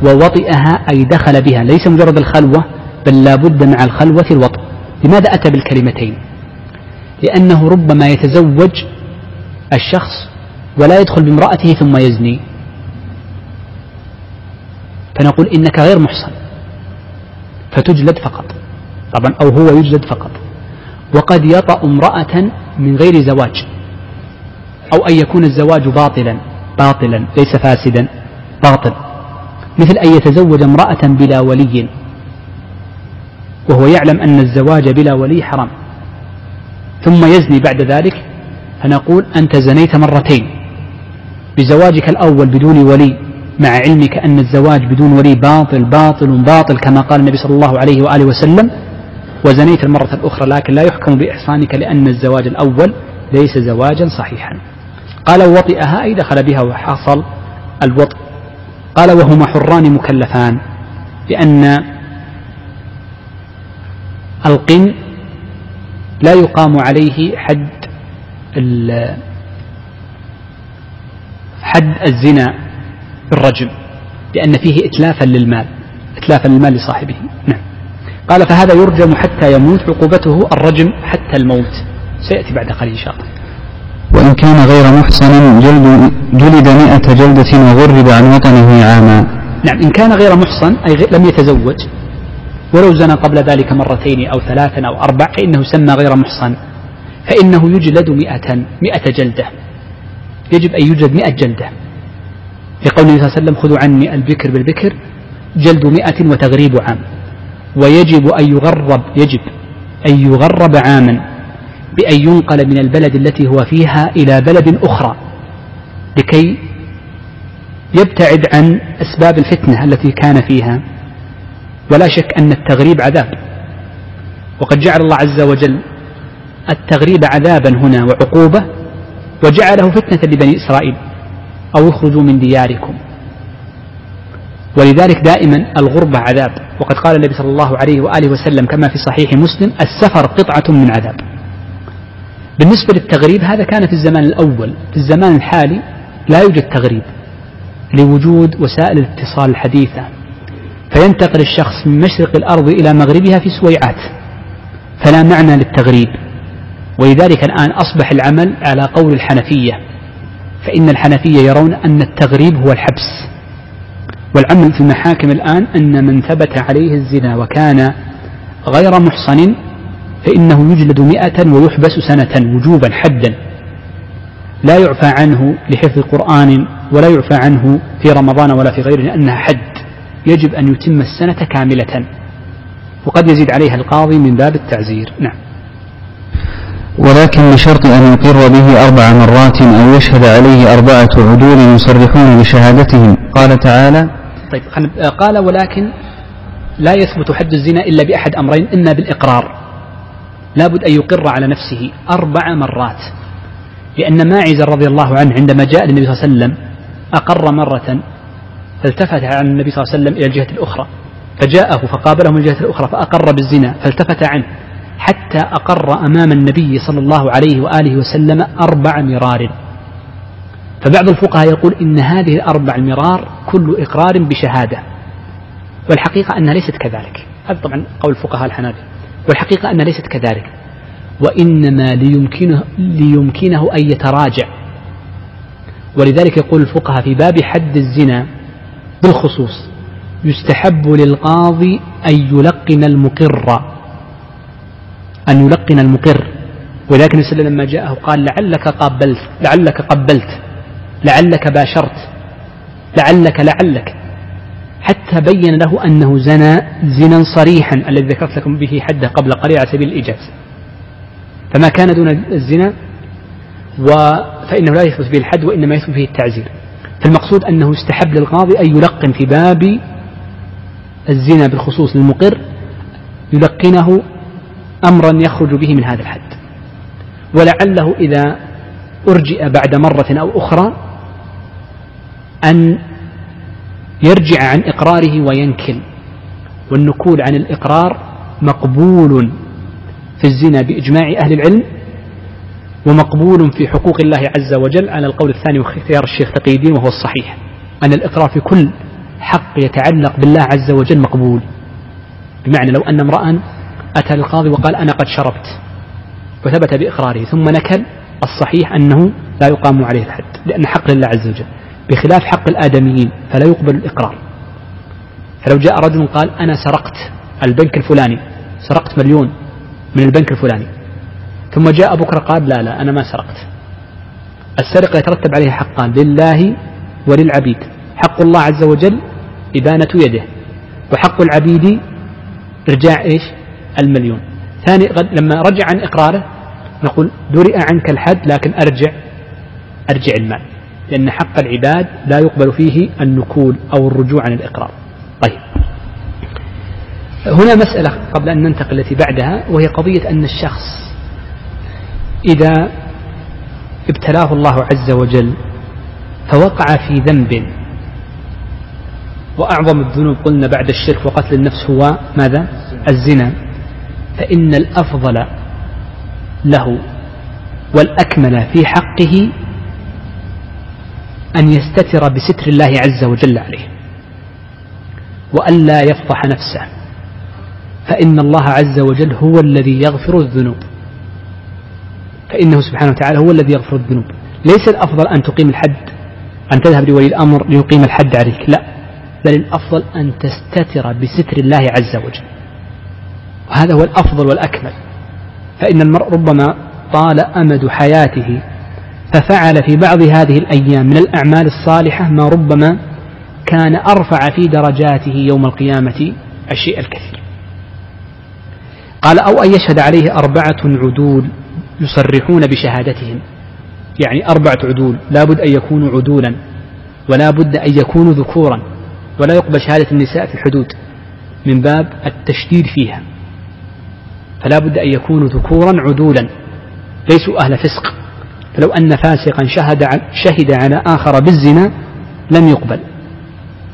A: ووطئها أي دخل بها ليس مجرد الخلوة بل لا بد مع الخلوة الوطئ لماذا أتى بالكلمتين؟ لأنه ربما يتزوج الشخص ولا يدخل بامرأته ثم يزني. فنقول إنك غير محصن فتجلد فقط. طبعا أو هو يجلد فقط. وقد يطأ امرأة من غير زواج أو أن يكون الزواج باطلا باطلا ليس فاسدا باطل. مثل أن يتزوج امرأة بلا ولي. وهو يعلم أن الزواج بلا ولي حرام. ثم يزني بعد ذلك فنقول أنت زنيت مرتين. بزواجك الأول بدون ولي مع علمك أن الزواج بدون ولي باطل باطل باطل كما قال النبي صلى الله عليه وآله وسلم. وزنيت المرة الأخرى لكن لا يحكم بإحصانك لأن الزواج الأول ليس زواجا صحيحا. قال وطئها أي دخل بها وحصل الوطء. قال وهما حران مكلفان لأن القن لا يقام عليه حد حد الزنا بالرجم لأن فيه إتلافا للمال إتلافا للمال لصاحبه. نعم. قال فهذا يرجم حتى يموت عقوبته الرجم حتى الموت. سيأتي بعد قليل إن شاء الله.
B: وإن كان غير محصن جلد جلد مئة جلدة وغرب عن وطنه عاما.
A: نعم إن كان غير محصن أي لم يتزوج ولو زنى قبل ذلك مرتين أو ثلاثا أو أربع فإنه سمى غير محصن. فإنه يجلد مئة مئة جلدة. يجب أن يوجد مئة جلدة. لقول النبي صلى الله عليه وسلم خذوا عني البكر بالبكر جلد مئة وتغريب عام. ويجب أن يغرب يجب أن يغرب عاما بأن ينقل من البلد التي هو فيها إلى بلد أخرى. لكي يبتعد عن أسباب الفتنة التي كان فيها. ولا شك أن التغريب عذاب. وقد جعل الله عز وجل التغريب عذابا هنا وعقوبة وجعله فتنة لبني إسرائيل. أو اخرجوا من دياركم. ولذلك دائما الغربة عذاب. وقد قال النبي صلى الله عليه وآله وسلم كما في صحيح مسلم السفر قطعة من عذاب. بالنسبة للتغريب هذا كان في الزمان الأول. في الزمان الحالي لا يوجد تغريب لوجود وسائل الاتصال الحديثة. فينتقل الشخص من مشرق الأرض إلى مغربها في سويعات فلا معنى للتغريب. ولذلك الآن أصبح العمل على قول الحنفية فإن الحنفية يرون أن التغريب هو الحبس. والعمل في المحاكم الآن أن من ثبت عليه الزنا وكان غير محصن فإنه يجلد مئة ويحبس سنة وجوبا حدا. لا يعفى عنه لحفظ قرآن ولا يعفى عنه في رمضان ولا في غيره لأنها حد. يجب أن يتم السنة كاملة. وقد يزيد عليها القاضي من باب التعزير. نعم.
B: ولكن بشرط أن يقر به أربع مرات أو يشهد عليه أربعة عدول يصرحون بشهادتهم. قال تعالى
A: طيب قال ولكن لا يثبت حد الزنا إلا بأحد أمرين إما بالإقرار. لابد أن يقر على نفسه أربع مرات. لأن ماعز رضي الله عنه عندما جاء للنبي صلى الله عليه وسلم أقر مرة فالتفت عن النبي صلى الله عليه وسلم إلى الجهة الأخرى فجاءه فقابله من الجهة الأخرى فأقر بالزنا فالتفت عنه حتى أقر أمام النبي صلى الله عليه وآله وسلم أربع مرار. فبعض الفقهاء يقول إن هذه الأربع المرار كل إقرار بشهادة والحقيقة أنها ليست كذلك. هذا طبعا قول الفقهاء الحنابلة. والحقيقة أنها ليست كذلك وإنما ليمكنه, ليمكنه أن يتراجع. ولذلك يقول الفقهاء في باب حد الزنا بالخصوص يستحب للقاضي أن يلقن المقر أن يلقن المقر. ولكن النبي لما جاءه قال لعلك قبلت لعلك قبلت لعلك باشرت لعلك لعلك. حتى بين له أنه زنى زنا صريحا الذي ذكرت لكم به حده قبل قليل على سبيل الإيجاز فما كان دون الزنا فإنه لا يثبت به الحد وإنما يثبت به التعزير. فالمقصود أنه استحب للقاضي أن يلقن في باب الزنا بالخصوص للمقر يلقنه أمرا يخرج به من هذا الحد. ولعله إذا أرجئ بعد مرة أو أخرى أن يرجع عن إقراره وينكل والنكول عن الإقرار مقبول في الزنا بإجماع أهل العلم ومقبول في حقوق الله عز وجل على القول الثاني واختيار الشيخ تقي الدين وهو الصحيح أن الإقرار في كل حق يتعلق بالله عز وجل مقبول. بمعنى لو أن امرأ أتى للقاضي وقال أنا قد شربت وثبت بإقراره ثم نكل الصحيح أنه لا يقام عليه الحد لأن حق لله عز وجل. بخلاف حق الآدميين فلا يقبل الإقرار. فلو جاء رجل قال أنا سرقت البنك الفلاني سرقت مليون من البنك الفلاني ثم جاء بكرة قال لا لا أنا ما سرقت. السرقة يترتب عليها حقان لله وللعبيد. حق الله عز وجل إبانة يده وحق العبيد إرجاع إيش؟ المليون. ثاني لما رجع عن إقراره نقول درئ عنك الحد لكن أرجع أرجع المال. لأن حق العباد لا يقبل فيه النكول أو الرجوع عن الإقرار. طيب. هنا مسألة قبل أن ننتقل التي بعدها وهي قضية أن الشخص إذا ابتلاه الله عز وجل فوقع في ذنب. وأعظم الذنوب قلنا بعد الشرك وقتل النفس هو ماذا؟ الزنا. فإن الأفضل له والأكمل في حقه أن يستتر بستر الله عز وجل عليه. وألا يفضح نفسه. فإن الله عز وجل هو الذي يغفر الذنوب. فإنه سبحانه وتعالى هو الذي يغفر الذنوب. ليس الأفضل أن تقيم الحد أن تذهب لولي الأمر ليقيم الحد عليك لا. بل الأفضل أن تستتر بستر الله عز وجل. وهذا هو الأفضل والأكمل. فإن المرء ربما طال أمد حياته ففعل في بعض هذه الأيام من الأعمال الصالحة ما ربما كان أرفع في درجاته يوم القيامة الشيء الكثير. قال أو أن يشهد عليه أربعة عدول يصرحون بشهادتهم. يعني أربعة عدول لا بد أن يكونوا عدولا ولا بد أن يكونوا ذكورا ولا يقبل شهادة النساء في الحدود. من باب التشديد فيها. فلا بد أن يكونوا ذكورا عدولا ليسوا أهل فسق. فلو أن فاسقا شهد شهد على آخر بالزنا لم يقبل.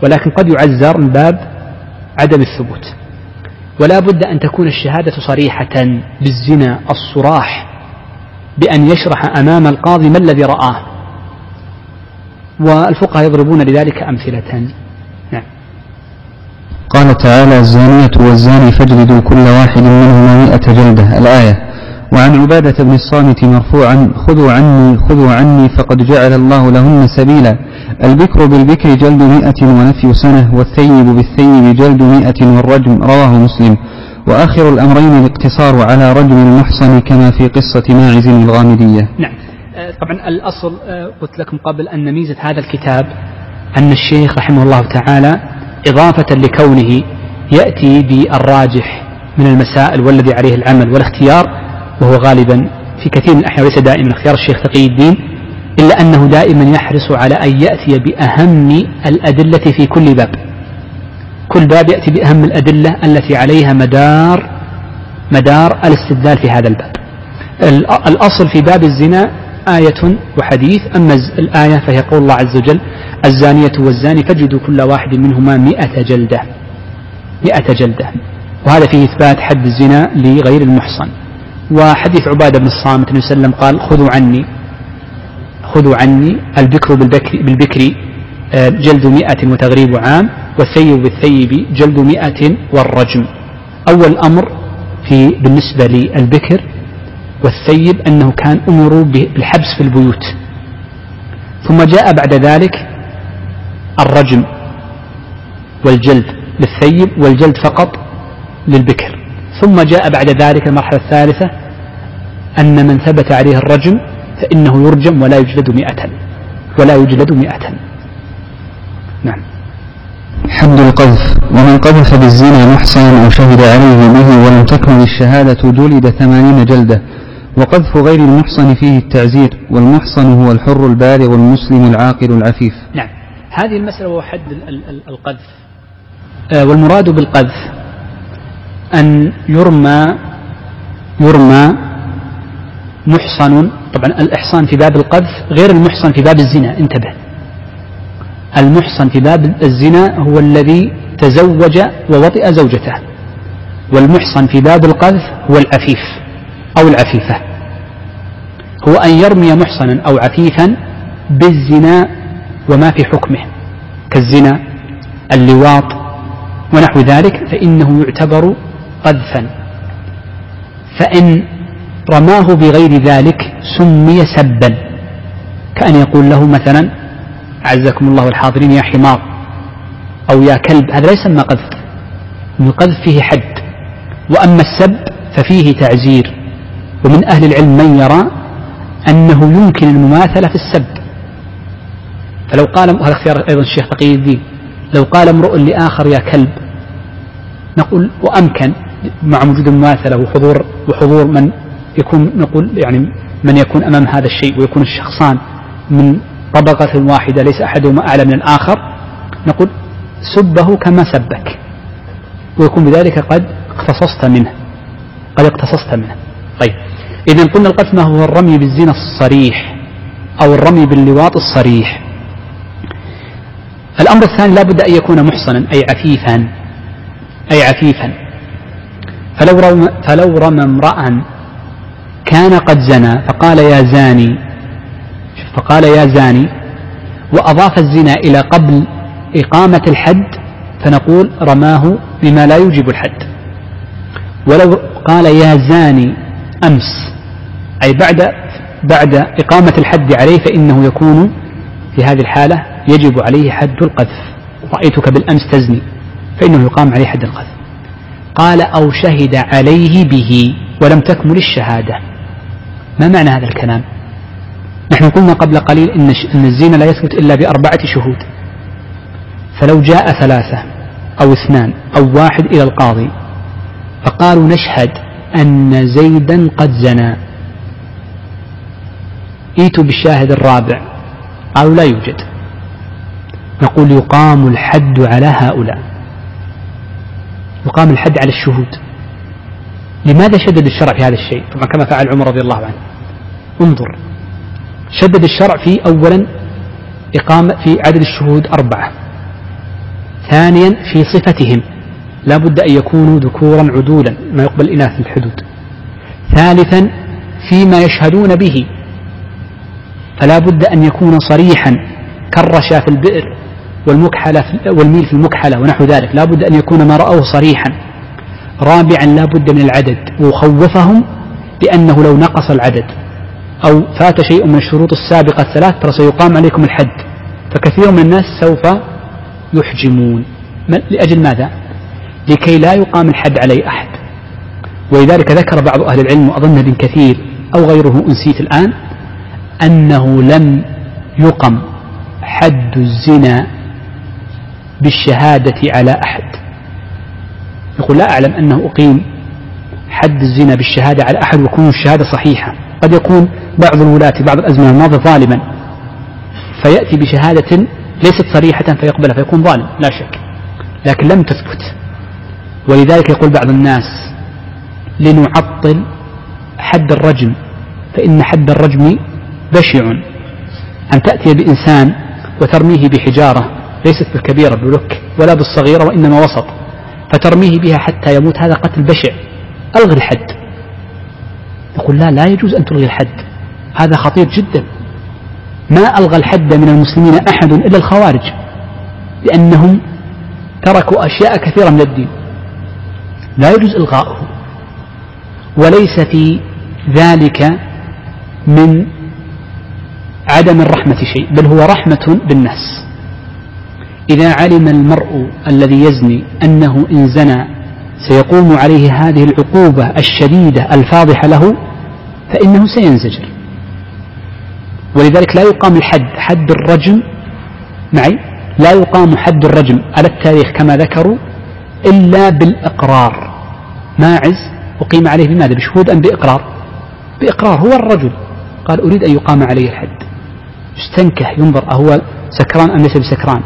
A: ولكن قد يعزر من باب عدم الثبوت. ولا بد أن تكون الشهادة صريحة بالزنا الصراح. بأن يشرح أمام القاضي ما الذي رآه. والفقهاء يضربون لذلك أمثلة. نعم.
B: قال تعالى الزانية والزاني فاجلدوا كل واحد منهما مئة جلدة. الآية وعن عبادة بن الصامت مرفوعا خذوا عني خذوا عني فقد جعل الله لهن سبيلا. البكر بالبكر جلد مئة ونفي سنة والثيب بالثيب جلد مئة والرجم رواه مسلم. وآخر الأمرين الاقتصار على رجل المحصن كما في قصة ماعز الغامدية.
A: نعم. آه، طبعا الأصل آه، قلت لكم قبل أن ميزة هذا الكتاب أن الشيخ رحمه الله تعالى إضافة لكونه يأتي بالراجح من المسائل والذي عليه العمل والاختيار وهو غالبا في كثير من الأحيان وليس دائما اختيار الشيخ تقي الدين إلا أنه دائما يحرص على أن يأتي بأهم الأدلة في كل باب. كل باب يأتي بأهم الأدلة التي عليها مدار مدار الاستدلال في هذا الباب. الأصل في باب الزنا آية وحديث أما الآية فهي قول الله عز وجل الزانية والزاني فاجلدوا كل واحد منهما مئة جلدة مئة جلدة. وهذا فيه إثبات حد الزنا لغير المحصن. وحديث عبادة بن الصامت صلى الله عليه وسلم قال خذوا عني خذوا عني البكر بالبكر, بالبكر آه، جلد مئة وتغريب عام. والثيب بالثيب جلد مئة والرجم. أول أمر في بالنسبة للبكر والثيب أنه كان أمروا بالحبس في البيوت. ثم جاء بعد ذلك الرجم والجلد للثيب والجلد فقط للبكر. ثم جاء بعد ذلك المرحلة الثالثة أن من ثبت عليه الرجم فإنه يرجم ولا يجلد مئة ولا يجلد مئة. نعم.
B: حد القذف. ومن قذف بالزنا محصنا أو شهد عليه به ولم تكن الشهادة جلد ثمانين جلدة. وقذف غير المحصن فيه التعزير والمحصن هو الحر البالغ المسلم العاقل العفيف.
A: نعم. هذه المسألة وهو حد القذف. آه، والمراد بالقذف أن يرمى يرمى محصن. طبعا الإحصان في باب القذف غير المحصن في باب الزنا. انتبه. المحصن في باب الزنا هو الذي تزوج ووطئ زوجته والمحصن في باب القذف هو العفيف أو العفيفة. هو أن يرمي محصنا أو عفيفا بالزنا وما في حكمه كالزنا اللواط ونحو ذلك فإنه يعتبر قذفا. فإن رماه بغير ذلك سمي سبا كأن يقول له مثلا أعزكم الله الحاضرين يا حمار أو يا كلب هذا لا يسمى قذف. القذف فيه حد وأما السب ففيه تعزير. ومن أهل العلم من يرى أنه يمكن المماثلة في السب. فلو قال هذا اختيار أيضا الشيخ تقي الدين. لو قال امرؤ لآخر يا كلب نقول وأمكن مع وجود المماثلة وحضور وحضور من يكون نقول يعني من يكون أمام هذا الشيء ويكون الشخصان من طبقة واحدة ليس أحدهما أعلى من الآخر. نقول سبه كما سبك. ويكون بذلك قد اقتصصت منه. قد اقتصصت منه. طيب. إذا قلنا القذف ما هو الرمي بالزنا الصريح أو الرمي باللواط الصريح. الأمر الثاني لا بد أن يكون محصنا أي عفيفا أي عفيفا. فلو رمى, فلو رمى امرأ كان قد زنى فقال يا زاني فقال يا زاني وأضاف الزنا إلى قبل إقامة الحد فنقول رماه بما لا يوجب الحد. ولو قال يا زاني أمس أي بعد بعد إقامة الحد عليه فإنه يكون في هذه الحالة يجب عليه حد القذف. رأيتك بالأمس تزني فإنه يقام عليه حد القذف. قال أو شهد عليه به ولم تكمل الشهادة. ما معنى هذا الكلام؟ نحن قلنا قبل قليل إن, إن الزنا لا يثبت إلا بأربعة شهود. فلو جاء ثلاثة أو اثنان أو واحد إلى القاضي فقالوا نشهد أن زيدا قد زنى. ائتوا بالشاهد الرابع. قالوا لا يوجد. نقول يقام الحد على هؤلاء. يقام الحد على الشهود. لماذا شدد الشرع في هذا الشيء؟ طبعا كما فعل عمر رضي الله عنه. انظر. شدد الشرع في أولا إقامة في عدد الشهود أربعة. ثانيا في صفتهم. لا بد أن يكونوا ذكورا عدولا ما يقبل الإناث في الحدود. ثالثا فيما يشهدون به. فلا بد أن يكون صريحا كالرشا في البئر والمكحلة والميل في المكحلة ونحو ذلك. لا بد أن يكون ما رأوه صريحا. رابعا لا بد من العدد. وخوفهم بأنه لو نقص العدد. أو فات شيء من الشروط السابقة الثلاث ترى سيقام عليكم الحد. فكثير من الناس سوف يحجمون. لأجل ماذا؟ لكي لا يقام الحد علي أحد. ولذلك ذكر بعض أهل العلم وأظن ابن كثير أو غيره أنسيت الآن أنه لم يقم حد الزنا بالشهادة على أحد. يقول لا أعلم أنه أقيم حد الزنا بالشهادة على أحد ويكون الشهادة صحيحة. قد يكون بعض الولاة بعض الأزمنة الماضية ظالما. فيأتي بشهادة ليست صريحة فيقبلها فيكون ظالم لا شك. لكن لم تثبت. ولذلك يقول بعض الناس لنعطل حد الرجم فإن حد الرجم بشع. أن تأتي بإنسان وترميه بحجارة ليست بالكبيرة بلك ولا بالصغيرة وإنما وسط فترميه بها حتى يموت هذا قتل بشع. ألغي الحد. يقول لا لا يجوز أن تلغي الحد. هذا خطير جدا. ما ألغى الحد من المسلمين أحد إلا الخوارج لأنهم تركوا أشياء كثيرة من الدين. لا يجوز إلغاؤه. وليس في ذلك من عدم الرحمة شيء بل هو رحمة بالناس إذا علم المرء الذي يزني أنه إن زنى سيقوم عليه هذه العقوبة الشديدة الفاضحة له فإنه سينزجر. ولذلك لا يقام الحد حد الرجم. معي؟ لا يقام حد الرجم على التاريخ كما ذكروا إلا بالإقرار. ماعز أقيم عليه بماذا؟ بشهود أم بإقرار؟ بإقرار هو الرجل. قال أريد أن يقام عليه الحد. يستنكه ينظر أهو سكران أم ليس بسكران؟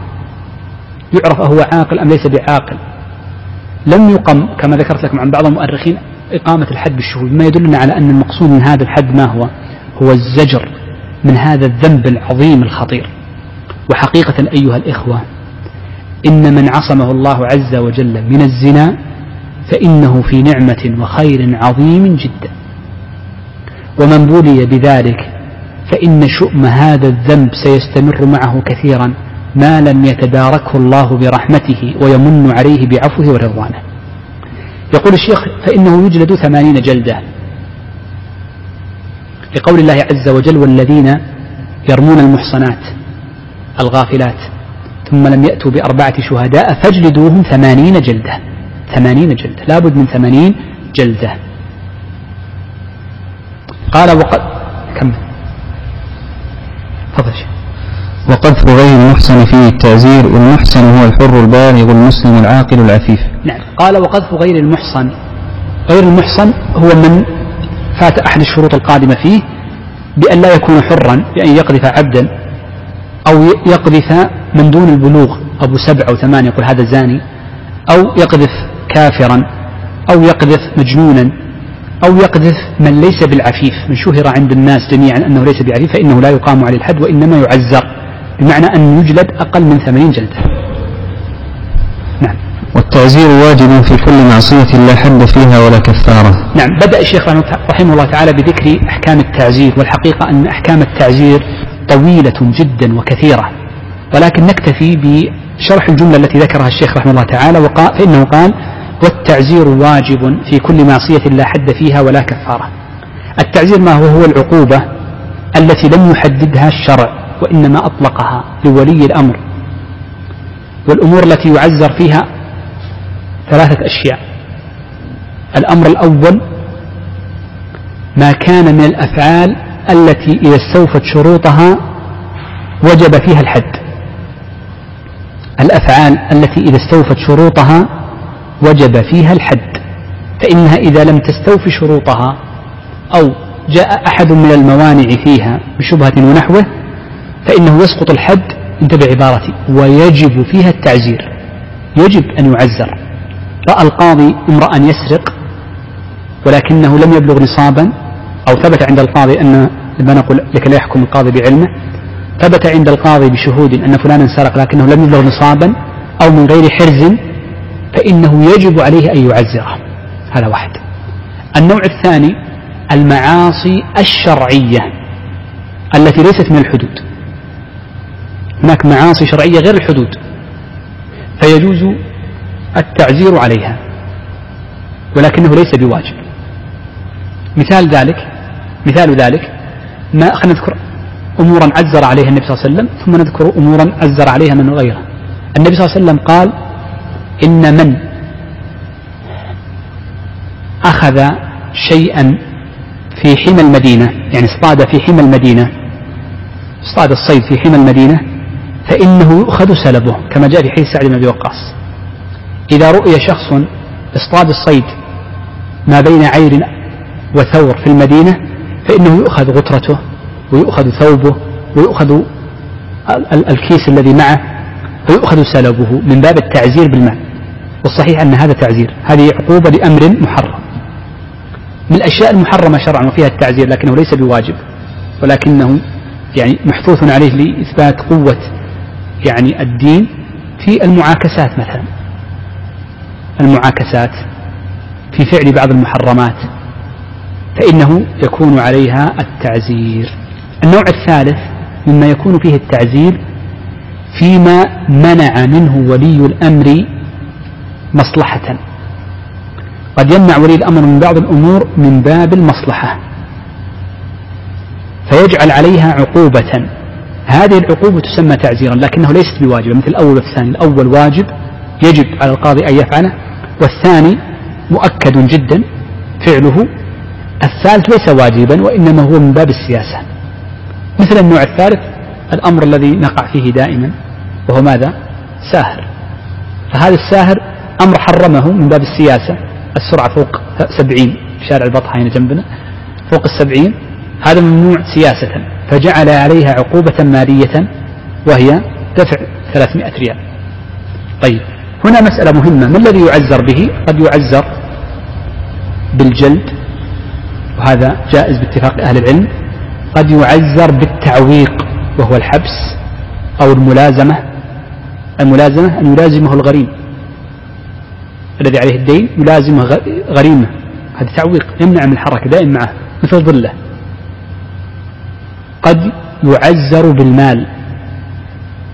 A: يعرف أهو عاقل أم ليس بعاقل؟ لم يقم كما ذكرت لكم عن بعض المؤرخين إقامة الحد بالشهود ما يدلنا على أن المقصود من هذا الحد ما هو؟ هو الزجر من هذا الذنب العظيم الخطير. وحقيقة أيها الإخوة إن من عصمه الله عز وجل من الزنا فإنه في نعمة وخير عظيم جدا. ومن بلي بذلك فإن شؤم هذا الذنب سيستمر معه كثيرا. ما لم يتداركه الله برحمته ويمن عليه بعفوه ورضوانه. يقول الشيخ فإنه يجلد ثمانين جلدة. لقول الله عز وجل والذين يرمون المحصنات الغافلات ثم لم يأتوا بأربعة شهداء فاجلدوهم ثمانين جلدة. ثمانين جلدة. لابد من ثمانين جلدة. قال وقد كم
B: تفضل وقذف غير المحسن فيه التعزير والمحسن هو الحر البالغ المسلم العاقل العفيف.
A: نعم. قال وقذف غير المحصن غير المحصن هو من فات أحد الشروط القادمة فيه بأن لا يكون حرا بأن يقذف عبدا أو يقذف من دون البلوغ أبو سبع أو ثمان يقول هذا زاني أو يقذف كافرا أو يقذف مجنونا أو يقذف من ليس بالعفيف. من شهر عند الناس جميعا أنه ليس بعفيف فإنه لا يقام عليه الحد وإنما يعزر. بمعنى أن يجلد أقل من ثمانين جلدة.
B: نعم. والتعزير واجب في كل معصية لا حد فيها ولا كفارة.
A: نعم. بدأ الشيخ رحمه الله تعالى بذكر أحكام التعزير والحقيقة أن أحكام التعزير طويلة جدا وكثيرة. ولكن نكتفي بشرح الجملة التي ذكرها الشيخ رحمه الله تعالى وقال فإنه قال والتعزير واجب في كل معصية لا حد فيها ولا كفارة. التعزير ما هو؟ هو العقوبة التي لم يحددها الشرع. وإنما أطلقها لولي الأمر. والأمور التي يعزر فيها ثلاثة أشياء. الأمر الأول ما كان من الأفعال التي إذا استوفت شروطها وجب فيها الحد. الأفعال التي إذا استوفت شروطها وجب فيها الحد. فإنها إذا لم تستوفي شروطها أو جاء أحد من الموانع فيها بشبهة ونحوه فإنه يسقط الحد انتبه عبارتي ويجب فيها التعزير. يجب أن يعزر. رأى القاضي امرأ يسرق ولكنه لم يبلغ نصابا أو ثبت عند القاضي أن لما نقول لكي لا يحكم القاضي بعلمه ثبت عند القاضي بشهود أن فلانا سرق لكنه لم يبلغ نصابا أو من غير حرز فإنه يجب عليه أن يعزره. هذا واحد. النوع الثاني المعاصي الشرعية التي ليست من الحدود. هناك معاصي شرعية غير الحدود فيجوز التعزير عليها ولكنه ليس بواجب. مثال ذلك مثال ذلك ما خلينا نذكر أمورا عزر عليها النبي صلى الله عليه وسلم ثم نذكر أمورا عزر عليها من غيره النبي صلى الله عليه وسلم قال إن من أخذ شيئا في حمى المدينة يعني اصطاد في حمى المدينة اصطاد الصيد في حمى المدينة فإنه يؤخذ سلبه كما جاء في حديث سعد بن أبي وقاص. إذا رؤي شخص اصطاد الصيد ما بين عير وثور في المدينة فإنه يؤخذ غترته ويؤخذ ثوبه ويؤخذ الكيس الذي معه ويؤخذ سلبه من باب التعزير بالمال. والصحيح أن هذا تعزير هذه عقوبة لأمر محرم. من الأشياء المحرمة شرعا وفيها التعزير لكنه ليس بواجب ولكنه يعني محثوث عليه لإثبات قوة يعني الدين في المعاكسات مثلا. المعاكسات في فعل بعض المحرمات فإنه يكون عليها التعزير. النوع الثالث مما يكون فيه التعزير فيما منع منه ولي الأمر مصلحة. قد يمنع ولي الأمر من بعض الأمور من باب المصلحة فيجعل عليها عقوبة. هذه العقوبة تسمى تعزيرا لكنه ليست بواجبة مثل الأول والثاني. الأول واجب يجب على القاضي أن يفعله والثاني مؤكد جدا فعله. الثالث ليس واجبا وإنما هو من باب السياسة. مثل النوع الثالث الأمر الذي نقع فيه دائما وهو ماذا؟ ساهر. فهذا الساهر أمر حرمه من باب السياسة. السرعة فوق سبعين شارع البطحة هنا جنبنا فوق السبعين. هذا ممنوع سياسة. فجعل عليها عقوبة مالية وهي دفع 300 ريال. طيب هنا مسألة مهمة. ما الذي يعزر به؟ قد يعزر بالجلد وهذا جائز باتفاق أهل العلم. قد يعزر بالتعويق وهو الحبس أو الملازمة. الملازمة أن يلازمه الغريم. الذي عليه الدين يلازمه غريمه. هذا تعويق يمنع من الحركة دائما معه مثل ظله. قد يعزر بالمال.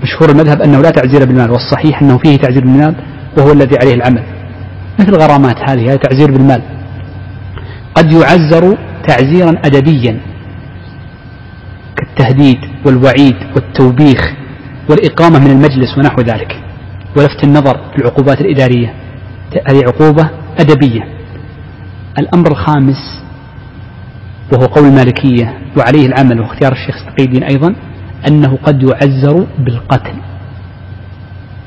A: مشهور المذهب أنه لا تعزير بالمال والصحيح أنه فيه تعزير بالمال وهو الذي عليه العمل. مثل الغرامات هذه هذا تعزير بالمال. قد يعزر تعزيرا أدبيا كالتهديد والوعيد والتوبيخ والإقامة من المجلس ونحو ذلك ولفت النظر في العقوبات الإدارية. هذه عقوبة أدبية. الأمر الخامس وهو قول المالكية وعليه العمل واختيار الشيخ تقي الدين أيضا أنه قد يعزر بالقتل.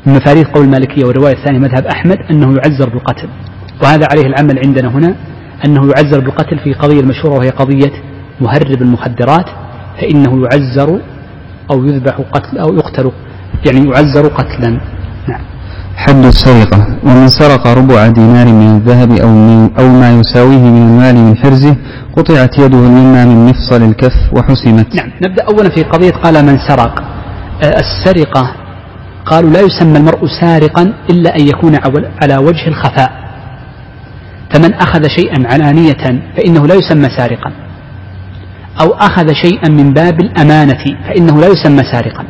A: من مفاريد قول المالكية والرواية الثانية مذهب أحمد أنه يعزر بالقتل. وهذا عليه العمل عندنا هنا أنه يعزر بالقتل في قضية المشهورة وهي قضية مهرب المخدرات فإنه يعزر أو يذبح قتل أو يقتل يعني يعزر قتلا.
B: حد السرقة ومن سرق ربع دينار من الذهب أو, من أو ما يساويه من المال من حرزه قطعت يده اليمنى من مفصل الكف وحسمت.
A: نعم نبدأ أولا في قضية قال من سرق. آه، السرقة قالوا لا يسمى المرء سارقا إلا أن يكون على وجه الخفاء. فمن أخذ شيئا علانية فإنه لا يسمى سارقا. أو أخذ شيئا من باب الأمانة فإنه لا يسمى سارقا.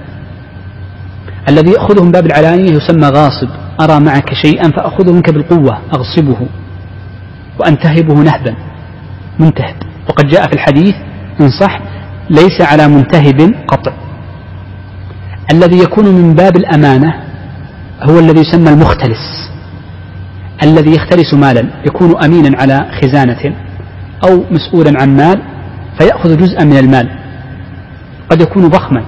A: الذي يأخذه من باب العلانية يسمى غاصب. أرى معك شيئا فأخذه منك بالقوة أغصبه وأنتهبه نهبا. منتهب. وقد جاء في الحديث إن صح ليس على منتهب قطع الذي يكون من باب الأمانة هو الذي يسمى المختلس. الذي يختلس مالا يكون أمينا على خزانة أو مسؤولا عن مال فيأخذ جزءا من المال. قد يكون ضخما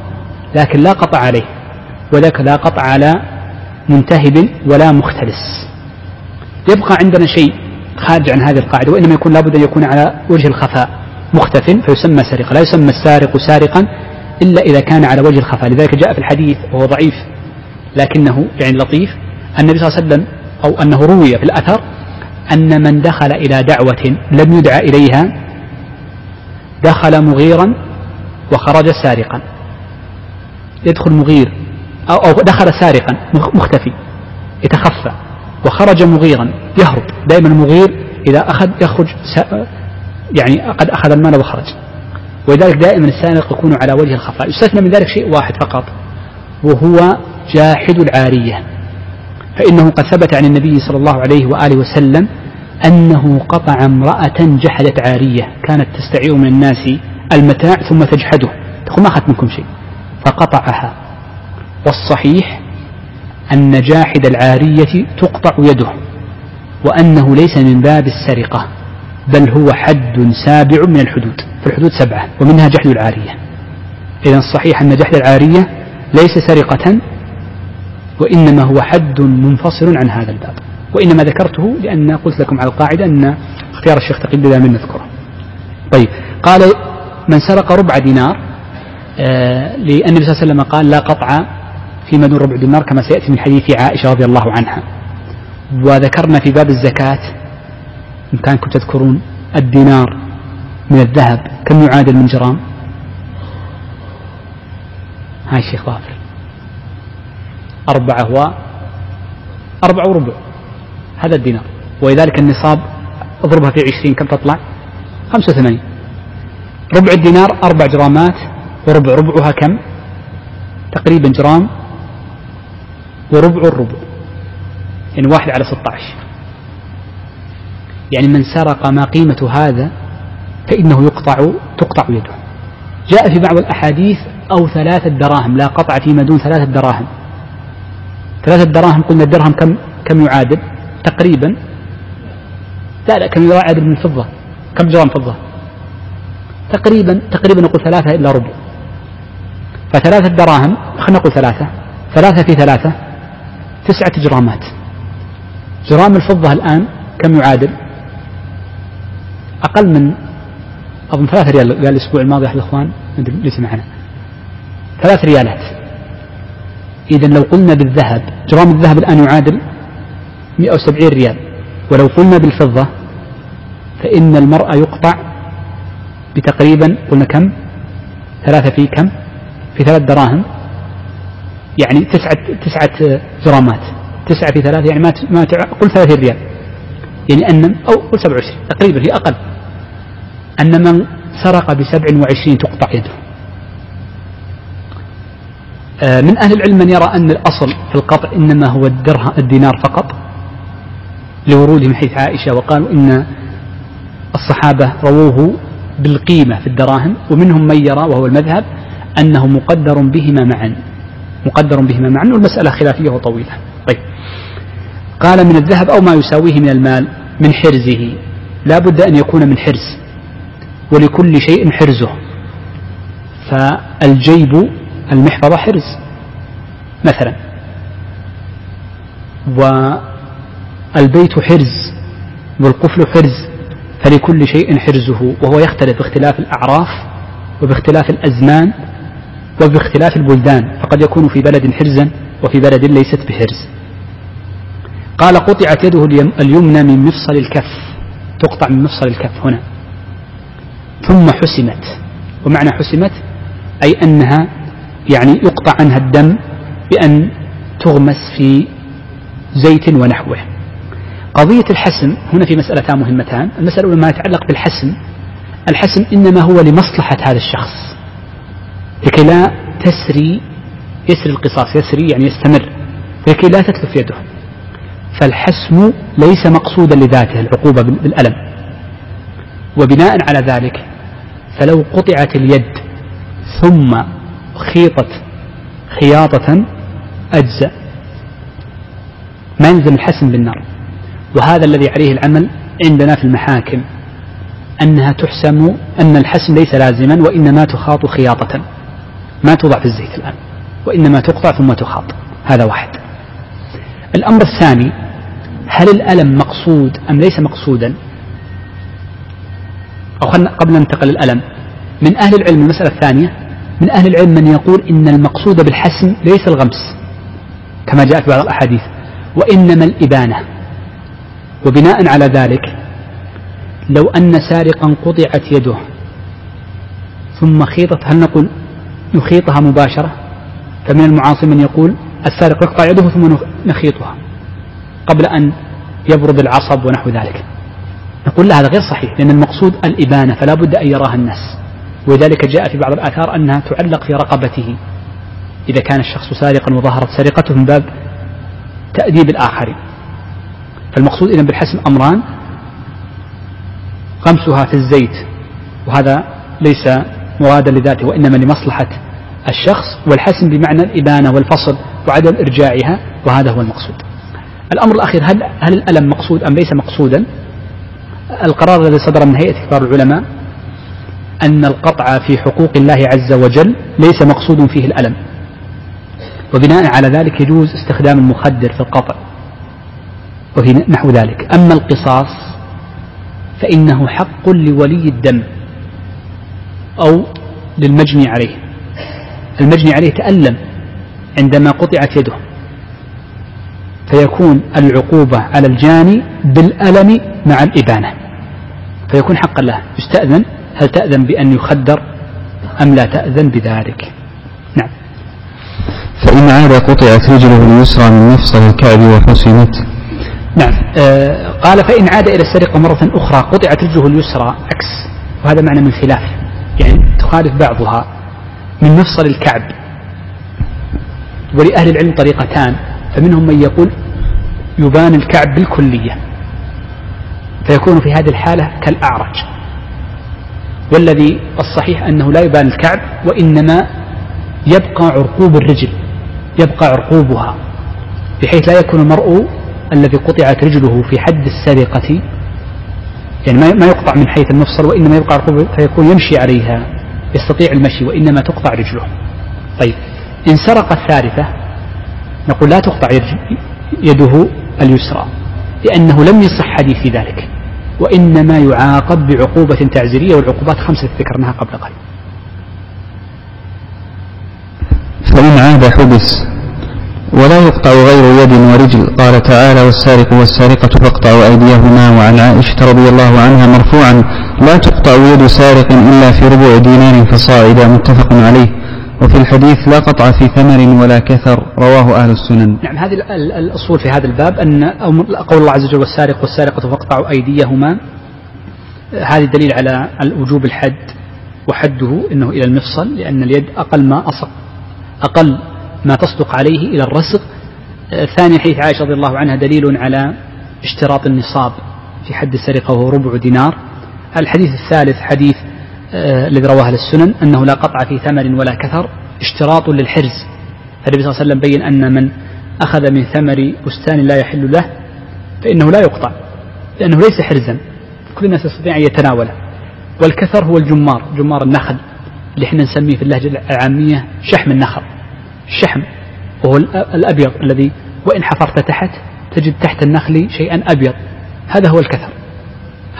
A: لكن لا قطع عليه. وذاك لا قطع على منتهب ولا مختلس. يبقى عندنا شيء خارج عن هذه القاعدة وإنما يكون لابد أن يكون على وجه الخفاء مختف فيسمى سرقة لا يسمى السارق سارقا إلا إذا كان على وجه الخفاء. لذلك جاء في الحديث وهو ضعيف لكنه يعني لطيف النبي صلى الله عليه وسلم أو أنه روي في الأثر أن من دخل إلى دعوة لم يدعى إليها دخل مغيرا وخرج سارقا. يدخل مغير أو, دخل سارقا مختفي يتخفى وخرج مغيرا يهرب. دائما المغير إذا أخذ يخرج يعني قد أخذ المال وخرج. ولذلك دائما السارق يكون على وجه الخفاء. يستثنى من ذلك شيء واحد فقط وهو جاحد العارية. فإنه قد ثبت عن النبي صلى الله عليه وآله وسلم أنه قطع امرأة جحدت عارية كانت تستعير من الناس المتاع ثم تجحده. تقول ما أخذت منكم شيء؟ فقطعها. والصحيح أن جاحد العارية تقطع يده وأنه ليس من باب السرقة بل هو حد سابع من الحدود فالحدود سبعة ومنها جحد العارية. إذا الصحيح أن جحد العارية ليس سرقة وإنما هو حد منفصل عن هذا الباب. وإنما ذكرته لأن قلت لكم على القاعدة أن اختيار الشيخ تقي دائما نذكره. طيب قال من سرق ربع دينار آه لأن النبي صلى الله عليه وسلم قال لا قطع فيما دون ربع دينار كما سيأتي من حديث عائشة رضي الله عنها. وذكرنا في باب الزكاة إن كانكم تذكرون الدينار من الذهب كم يعادل من جرام. هاي الشيخ ظافر أربعة هو أربعة وربع. هذا الدينار. ولذلك النصاب اضربها في عشرين كم تطلع؟ خمسة وثمانين. ربع الدينار أربع جرامات وربع ربعها كم؟ تقريبا جرام. وربع الربع. يعني واحد على 16 يعني من سرق ما قيمة هذا فإنه يقطع تقطع يده. جاء في بعض الأحاديث أو ثلاثة دراهم لا قطع فيما دون ثلاثة دراهم. ثلاثة دراهم قلنا الدرهم كم كم يعادل؟ تقريبا. لا لا كم يعادل من فضة. كم جرام فضة؟ تقريبا تقريبا نقول ثلاثة إلا ربع. فثلاثة دراهم خلينا نقول ثلاثة. ثلاثة في ثلاثة. تسعة جرامات جرام الفضة الآن كم يعادل؟ أقل من أظن ثلاثة ريال قال الأسبوع الماضي أحد الإخوان ليس معنا. ثلاث ريالات. إذا لو قلنا بالذهب جرام الذهب الآن يعادل 170 ريال. ولو قلنا بالفضة فإن المرأة يقطع بتقريبا قلنا كم؟ ثلاثة في كم؟ في ثلاث دراهم. يعني تسعة تسعة جرامات. تسعة في ثلاثة يعني ما ما قل ثلاثين ريال. يعني أن أو قل سبعة وعشرين تقريبا هي أقل. أن من سرق بسبع وعشرين تقطع يده. آه، من أهل العلم من يرى أن الأصل في القطع إنما هو الدرهم الدينار فقط لوروده من حيث عائشة وقالوا إن الصحابة رووه بالقيمة في الدراهم ومنهم من يرى وهو المذهب أنه مقدر بهما معا. مقدر بهما معا والمسألة خلافية وطويلة. طيب. قال من الذهب أو ما يساويه من المال من حرزه. لا بد أن يكون من حرز. ولكل شيء حرزه. فالجيب المحفظة حرز. مثلا. والبيت حرز. والقفل حرز. فلكل شيء حرزه. وهو يختلف باختلاف الأعراف وباختلاف الأزمان وباختلاف البلدان فقد يكون في بلد حرزا وفي بلد ليست بحرز. قال قطعت يده اليمنى من مفصل الكف. تقطع من مفصل الكف هنا. ثم حسمت. ومعنى حسمت أي أنها يعني يقطع عنها الدم بأن تغمس في زيت ونحوه. قضية الحسم هنا في مسألتان مهمتان. المسألة الأولى ما يتعلق بالحسم. الحسم إنما هو لمصلحة هذا الشخص. لكي لا تسري يسري القصاص يسري يعني يستمر لكي لا تتلف يده. فالحسم ليس مقصودا لذاته العقوبة بالألم. وبناء على ذلك فلو قطعت اليد ثم خيطت خياطة أجزأ. ما يلزم الحسم بالنار. وهذا الذي عليه العمل عندنا في المحاكم أنها تحسم أن الحسم ليس لازما وإنما تخاط خياطة. ما توضع في الزيت الآن وإنما تقطع ثم تخاط. هذا واحد. الأمر الثاني هل الألم مقصود أم ليس مقصودا؟ أو قبل أن ننتقل للألم من أهل العلم المسألة الثانية من أهل العلم من يقول إن المقصود بالحسم ليس الغمس كما جاء في بعض الأحاديث وإنما الإبانة. وبناء على ذلك لو أن سارقا قطعت يده ثم خيطت هل نقول نخيطها مباشرة فمن المعاصي من يقول السارق يقطع يده ثم نخيطها قبل أن يبرد العصب ونحو ذلك. نقول لا هذا غير صحيح لأن المقصود الإبانة فلا بد أن يراها الناس. ولذلك جاء في بعض الآثار أنها تعلق في رقبته. إذا كان الشخص سارقا وظهرت سرقته من باب تأديب الآخرين. فالمقصود إذا بالحسم أمران غمسها في الزيت وهذا ليس مرادا لذاته وإنما لمصلحة الشخص والحسم بمعنى الإبانة والفصل وعدم إرجاعها وهذا هو المقصود. الأمر الأخير هل, هل الألم مقصود أم ليس مقصودا؟ القرار الذي صدر من هيئة كبار العلماء أن القطع في حقوق الله عز وجل ليس مقصود فيه الألم. وبناء على ذلك يجوز استخدام المخدر في القطع وفي نحو ذلك. أما القصاص فإنه حق لولي الدم. أو للمجني عليه. المجني عليه تألم عندما قطعت يده. فيكون العقوبة على الجاني بالألم مع الإبانة. فيكون حقا له. يستأذن؟ هل تأذن بأن يخدر أم لا تأذن بذلك؟ نعم.
B: فإن عاد قطعت رجله اليسرى من مفصل الكعب وحسنت.
A: نعم. آه قال فإن عاد إلى السرقة مرة أخرى قطعت رجله اليسرى. عكس. وهذا معنى من خلاف. يعني تخالف بعضها من مفصل الكعب ولأهل العلم طريقتان فمنهم من يقول يبان الكعب بالكلية فيكون في هذه الحالة كالأعرج. والذي الصحيح أنه لا يبان الكعب وإنما يبقى عرقوب الرجل يبقى عرقوبها بحيث لا يكون المرء الذي قطعت رجله في حد السرقة يعني ما يقطع من حيث المفصل وإنما يبقى عرقوبه فيكون يمشي عليها يستطيع المشي وإنما تقطع رجله. طيب إن سرق الثالثة نقول لا تقطع يده اليسرى لأنه لم يصح حديث في ذلك وإنما يعاقب بعقوبة تعزيرية والعقوبات خمسة ذكرناها قبل قليل.
B: فإن عاد حبس ولا يقطع غير يد ورجل. قال تعالى والسارق والسارقة فاقطعوا أيديهما وعن عائشة رضي الله عنها مرفوعا لا تقطع يد سارق إلا في ربع دينار فصاعدا. متفق عليه. وفي الحديث لا قطع في ثمر ولا كثر. رواه أهل السنن.
A: نعم هذه الأصول في هذا الباب أن قول الله عز وجل والسارق والسارقة فاقطعوا أيديهما. هذا دليل على وجوب الحد وحده إنه إلى المفصل لأن اليد أقل ما اصق أقل ما تصدق عليه إلى الرسغ ثاني حديث عائشة رضي الله عنها دليل على اشتراط النصاب في حد السرقة وهو ربع دينار. الحديث الثالث حديث آه الذي رواه السنن أنه لا قطع في ثمر ولا كثر اشتراط للحرز. فالنبي صلى الله عليه وسلم بين أن من أخذ من ثمر بستان لا يحل له فإنه لا يقطع لأنه ليس حرزا. كل الناس يستطيع أن يتناوله. والكثر هو الجمار جمار النخل اللي إحنا نسميه في اللهجة العامية شحم النخل. الشحم وهو الأبيض الذي وإن حفرت تحت تجد تحت النخل شيئا أبيض. هذا هو الكثر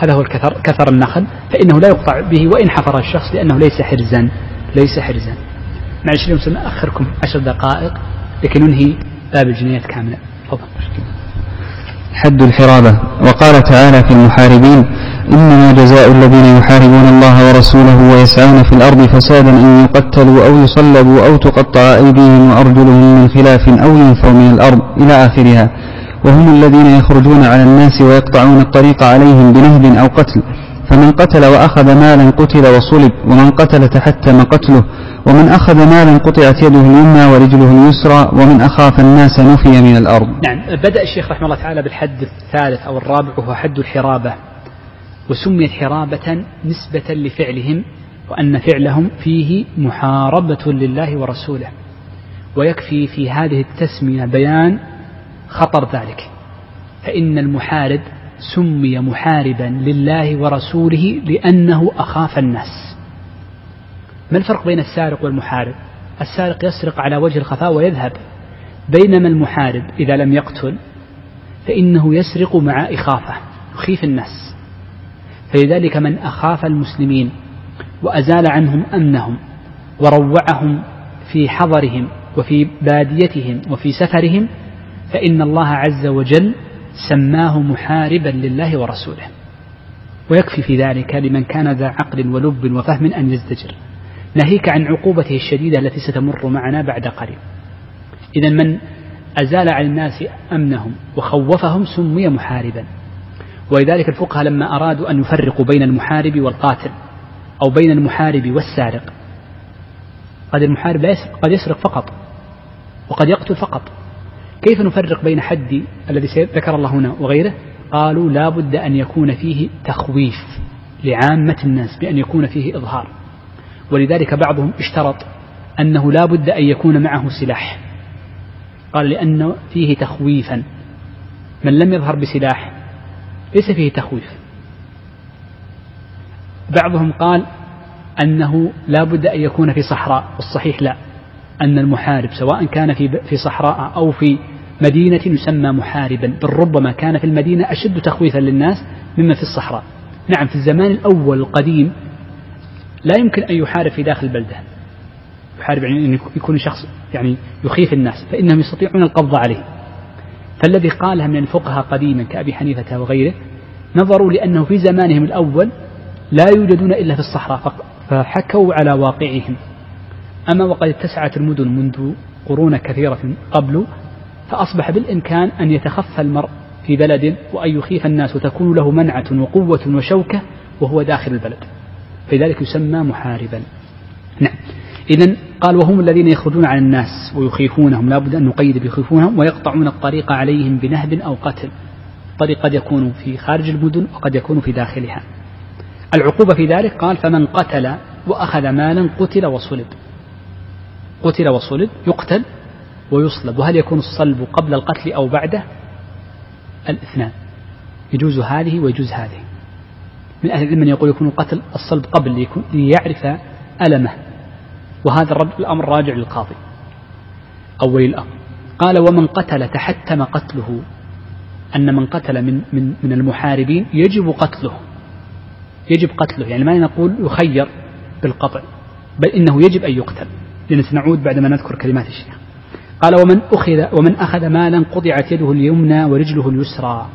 A: هذا هو الكثر كثر النخل فإنه لا يقطع به وإن حفر الشخص لأنه ليس حرزا ليس حرزا. معلش اليوم سنأخركم عشر دقائق؟ لكي ننهي باب الجنايات كاملا. تفضل.
B: حد الحرابة. وقال تعالى في المحاربين إنما جزاء الذين يحاربون الله ورسوله ويسعون في الأرض فسادا أن يقتلوا أو يصلبوا أو تقطع أيديهم وأرجلهم من خلاف أو ينفوا من الأرض إلى آخرها. وهم الذين يخرجون على الناس ويقطعون الطريق عليهم بنهب أو قتل. فمن قتل وأخذ مالا قتل وصلب ومن قتل تحتم قتله. ومن أخذ مالا قطعت يده اليمنى ورجله اليسرى ومن أخاف الناس نفي من الأرض.
A: نعم بدأ الشيخ رحمه الله تعالى بالحد الثالث أو الرابع وهو حد الحرابة. وسميت حرابة نسبة لفعلهم وأن فعلهم فيه محاربة لله ورسوله ويكفي في هذه التسمية بيان خطر ذلك. فإن المحارب سمي محاربا لله ورسوله لأنه أخاف الناس. ما الفرق بين السارق والمحارب؟ السارق يسرق على وجه الخفاء ويذهب. بينما المحارب إذا لم يقتل فإنه يسرق مع إخافة يخيف الناس. فلذلك من أخاف المسلمين وأزال عنهم أمنهم وروعهم في حضرهم وفي باديتهم وفي سفرهم فإن الله عز وجل سماه محاربا لله ورسوله. ويكفي في ذلك لمن كان ذا عقل ولب وفهم أن يزدجر. ناهيك عن عقوبته الشديدة التي ستمر معنا بعد قريب. إذا من أزال عن الناس أمنهم وخوفهم سمي محاربا. ولذلك الفقهاء لما أرادوا أن يفرقوا بين المحارب والقاتل أو بين المحارب والسارق قد المحارب لا يسرق قد يسرق فقط وقد يقتل فقط. كيف نفرق بين حد الذي ذكر الله هنا وغيره؟ قالوا لا بد أن يكون فيه تخويف لعامة الناس بأن يكون فيه إظهار. ولذلك بعضهم اشترط أنه لا بد أن يكون معه سلاح. قال لأن فيه تخويفا. من لم يظهر بسلاح ليس فيه تخويف. بعضهم قال أنه لا بد أن يكون في صحراء والصحيح لا. أن المحارب سواء كان في في صحراء أو في مدينة يسمى محاربا بل ربما كان في المدينة أشد تخويفا للناس مما في الصحراء. نعم في الزمان الأول القديم لا يمكن أن يحارب في داخل البلدة يحارب يعني أن يكون شخص يعني يخيف الناس فإنهم يستطيعون القبض عليه. فالذي قالها من الفقهاء قديما كأبي حنيفة وغيره نظروا لأنه في زمانهم الأول لا يوجدون إلا في الصحراء فحكوا على واقعهم. أما وقد اتسعت المدن منذ قرون كثيرة قبل فأصبح بالإمكان أن يتخفى المرء في بلد وأن يخيف الناس وتكون له منعة وقوة وشوكة وهو داخل البلد. فلذلك يسمى محاربا. نعم. إذا قال وهم الذين يخرجون على الناس ويخيفونهم. لا بد أن نقيد بيخيفونهم ويقطعون الطريق عليهم بنهب أو قتل. الطريق قد يكون في خارج المدن وقد يكون في داخلها. العقوبة في ذلك قال فمن قتل وأخذ مالا قتل وصلب. قتل وصلب يقتل ويصلب. وهل يكون الصلب قبل القتل أو بعده؟ الاثنان. يجوز هذه ويجوز هذه. من أهل العلم من يقول يكون القتل الصلب قبل ليعرف ألمه. وهذا الأمر راجع للقاضي. أو ولي الأمر. قال ومن قتل تحتم قتله. أن من قتل من, من, من المحاربين يجب قتله. يجب قتله يعني ما نقول يخير بالقطع بل إنه يجب أن يقتل. لأن سنعود بعدما نذكر كلمات الشيخ. قال ومن أخذ ومن أخذ مالا قطعت يده اليمنى ورجله اليسرى.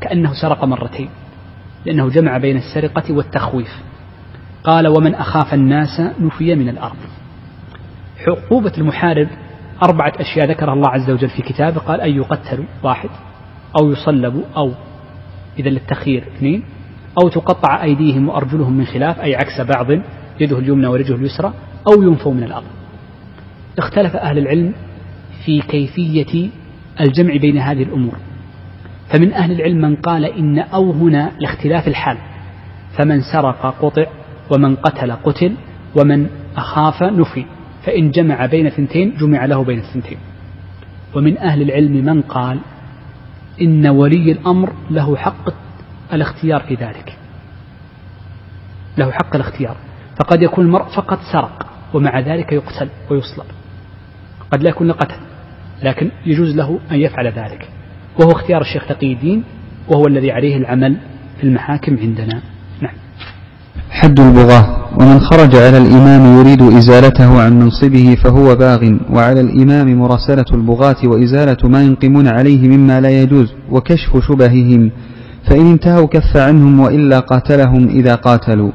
A: كأنه سرق مرتين لأنه جمع بين السرقة والتخويف. قال ومن أخاف الناس نفي من الأرض. عقوبة المحارب أربعة أشياء ذكرها الله عز وجل في كتابه. قال أن يقتلوا واحد أو يصلبوا أو إذا للتخيير اثنين أو تقطع أيديهم وأرجلهم من خلاف أي عكس بعض يده اليمنى ورجله اليسرى أو ينفوا من الأرض. اختلف أهل العلم في كيفية الجمع بين هذه الأمور. فمن أهل العلم من قال إن أو هنا لاختلاف الحال. فمن سرق قطع ومن قتل قتل ومن أخاف نفي. فإن جمع بين ثنتين جمع له بين الثنتين. ومن أهل العلم من قال إن ولي الأمر له حق الاختيار في ذلك. له حق الاختيار. فقد يكون المرء فقط سرق ومع ذلك يقتل ويصلب. قد لا يكون قتل لكن يجوز له أن يفعل ذلك. وهو اختيار الشيخ تقي الدين وهو الذي عليه العمل في المحاكم عندنا.
B: حد البغاة ومن خرج على الإمام يريد إزالته عن منصبه فهو باغ وعلى الإمام مراسلة البغاة وإزالة ما ينقمون عليه مما لا يجوز وكشف شبههم فإن انتهوا كف عنهم وإلا قاتلهم إذا قاتلوا.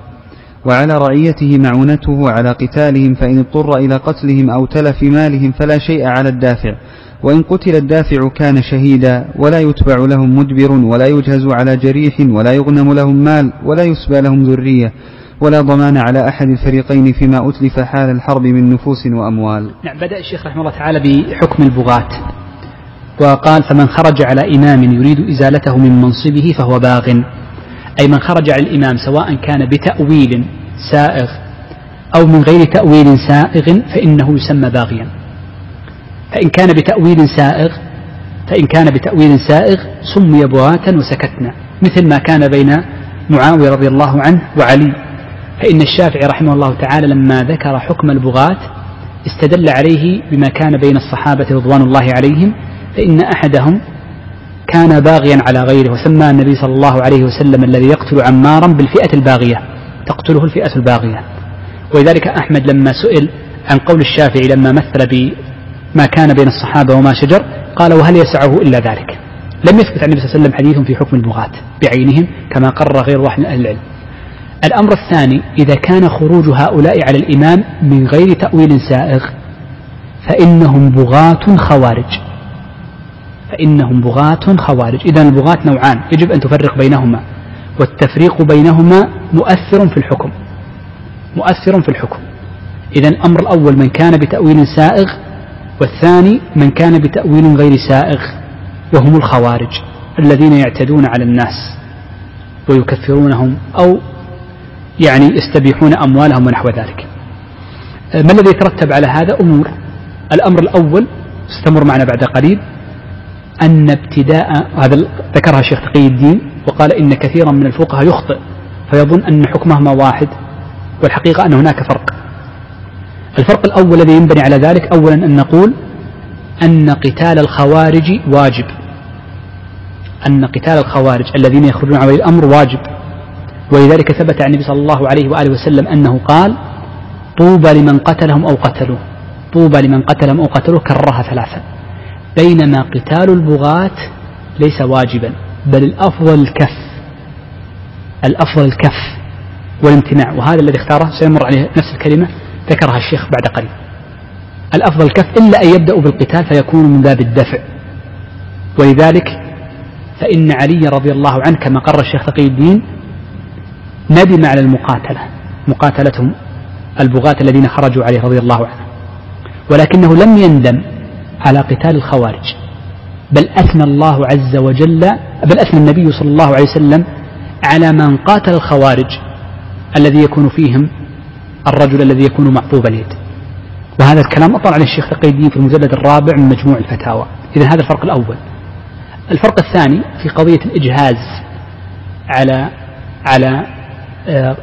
B: وعلى رعيته معونته على قتالهم فإن اضطر إلى قتلهم أو تلف مالهم فلا شيء على الدافع. وإن قتل الدافع كان شهيدا ولا يتبع لهم مدبر ولا يجهز على جريح ولا يغنم لهم مال ولا يسبى لهم ذرية ولا ضمان على أحد الفريقين فيما أتلف حال الحرب من نفوس وأموال.
A: نعم بدأ الشيخ رحمه الله تعالى بحكم البغاة. وقال فمن خرج على إمام يريد إزالته من منصبه فهو باغ. أي من خرج على الإمام سواء كان بتأويل سائغ أو من غير تأويل سائغ فإنه يسمى باغيا. فإن كان بتأويل سائغ فإن كان بتأويل سائغ سمي بغاة وسكتنا مثل ما كان بين معاوية رضي الله عنه وعلي. فإن الشافعي رحمه الله تعالى لما ذكر حكم البغاة استدل عليه بما كان بين الصحابة رضوان الله عليهم فإن أحدهم كان باغيا على غيره وسمى النبي صلى الله عليه وسلم الذي يقتل عمارا بالفئة الباغية. تقتله الفئة الباغية. ولذلك أحمد لما سئل عن قول الشافعي لما مثل بما كان بين الصحابة وما شجر قال وهل يسعه إلا ذلك؟ لم يثبت عن النبي صلى الله عليه وسلم حديث في حكم البغاة بعينهم كما قرر غير واحد من أهل العلم. الأمر الثاني إذا كان خروج هؤلاء على الإمام من غير تأويل سائغ فإنهم بغاة خوارج. فإنهم بغاة خوارج. إذا البغاة نوعان. يجب أن تفرق بينهما. والتفريق بينهما مؤثر في الحكم. مؤثر في الحكم. إذا الأمر الأول من كان بتأويل سائغ والثاني من كان بتأويل غير سائغ. وهم الخوارج الذين يعتدون على الناس ويكفرونهم أو يعني يستبيحون أموالهم ونحو ذلك. ما الذي يترتب على هذا؟ أمور. الأمر الأول استمر معنا بعد قليل. أن ابتداء هذا ذكرها الشيخ تقي الدين وقال إن كثيرا من الفقهاء يخطئ فيظن أن حكمهما واحد والحقيقة أن هناك فرق. الفرق الأول الذي ينبني على ذلك أولا أن نقول أن قتال الخوارج واجب. أن قتال الخوارج الذين يخرجون على الأمر واجب. ولذلك ثبت عن النبي صلى الله عليه وآله وسلم أنه قال طوبى لمن قتلهم أو قتلوه. طوبى لمن قتلهم أو قتلوه كررها ثلاثا. بينما قتال البغاة ليس واجبا بل الأفضل الكف الأفضل الكف والامتناع. وهذا الذي اختاره سيمر عليه نفس الكلمة ذكرها الشيخ بعد قليل. الأفضل الكف إلا أن يبدأوا بالقتال فيكون من باب الدفع. ولذلك فإن علي رضي الله عنه كما قرر الشيخ تقي الدين ندم على المقاتلة مقاتلتهم البغاة الذين خرجوا عليه رضي الله عنه. ولكنه لم يندم. على قتال الخوارج. بل أثنى الله عز وجل بل أثنى النبي صلى الله عليه وسلم على من قاتل الخوارج الذي يكون فيهم الرجل الذي يكون معطوب اليد. وهذا الكلام أطلع عليه الشيخ تقي الدين في المجلد الرابع من مجموع الفتاوى. إذا هذا الفرق الأول. الفرق الثاني في قضية الإجهاز على على آه،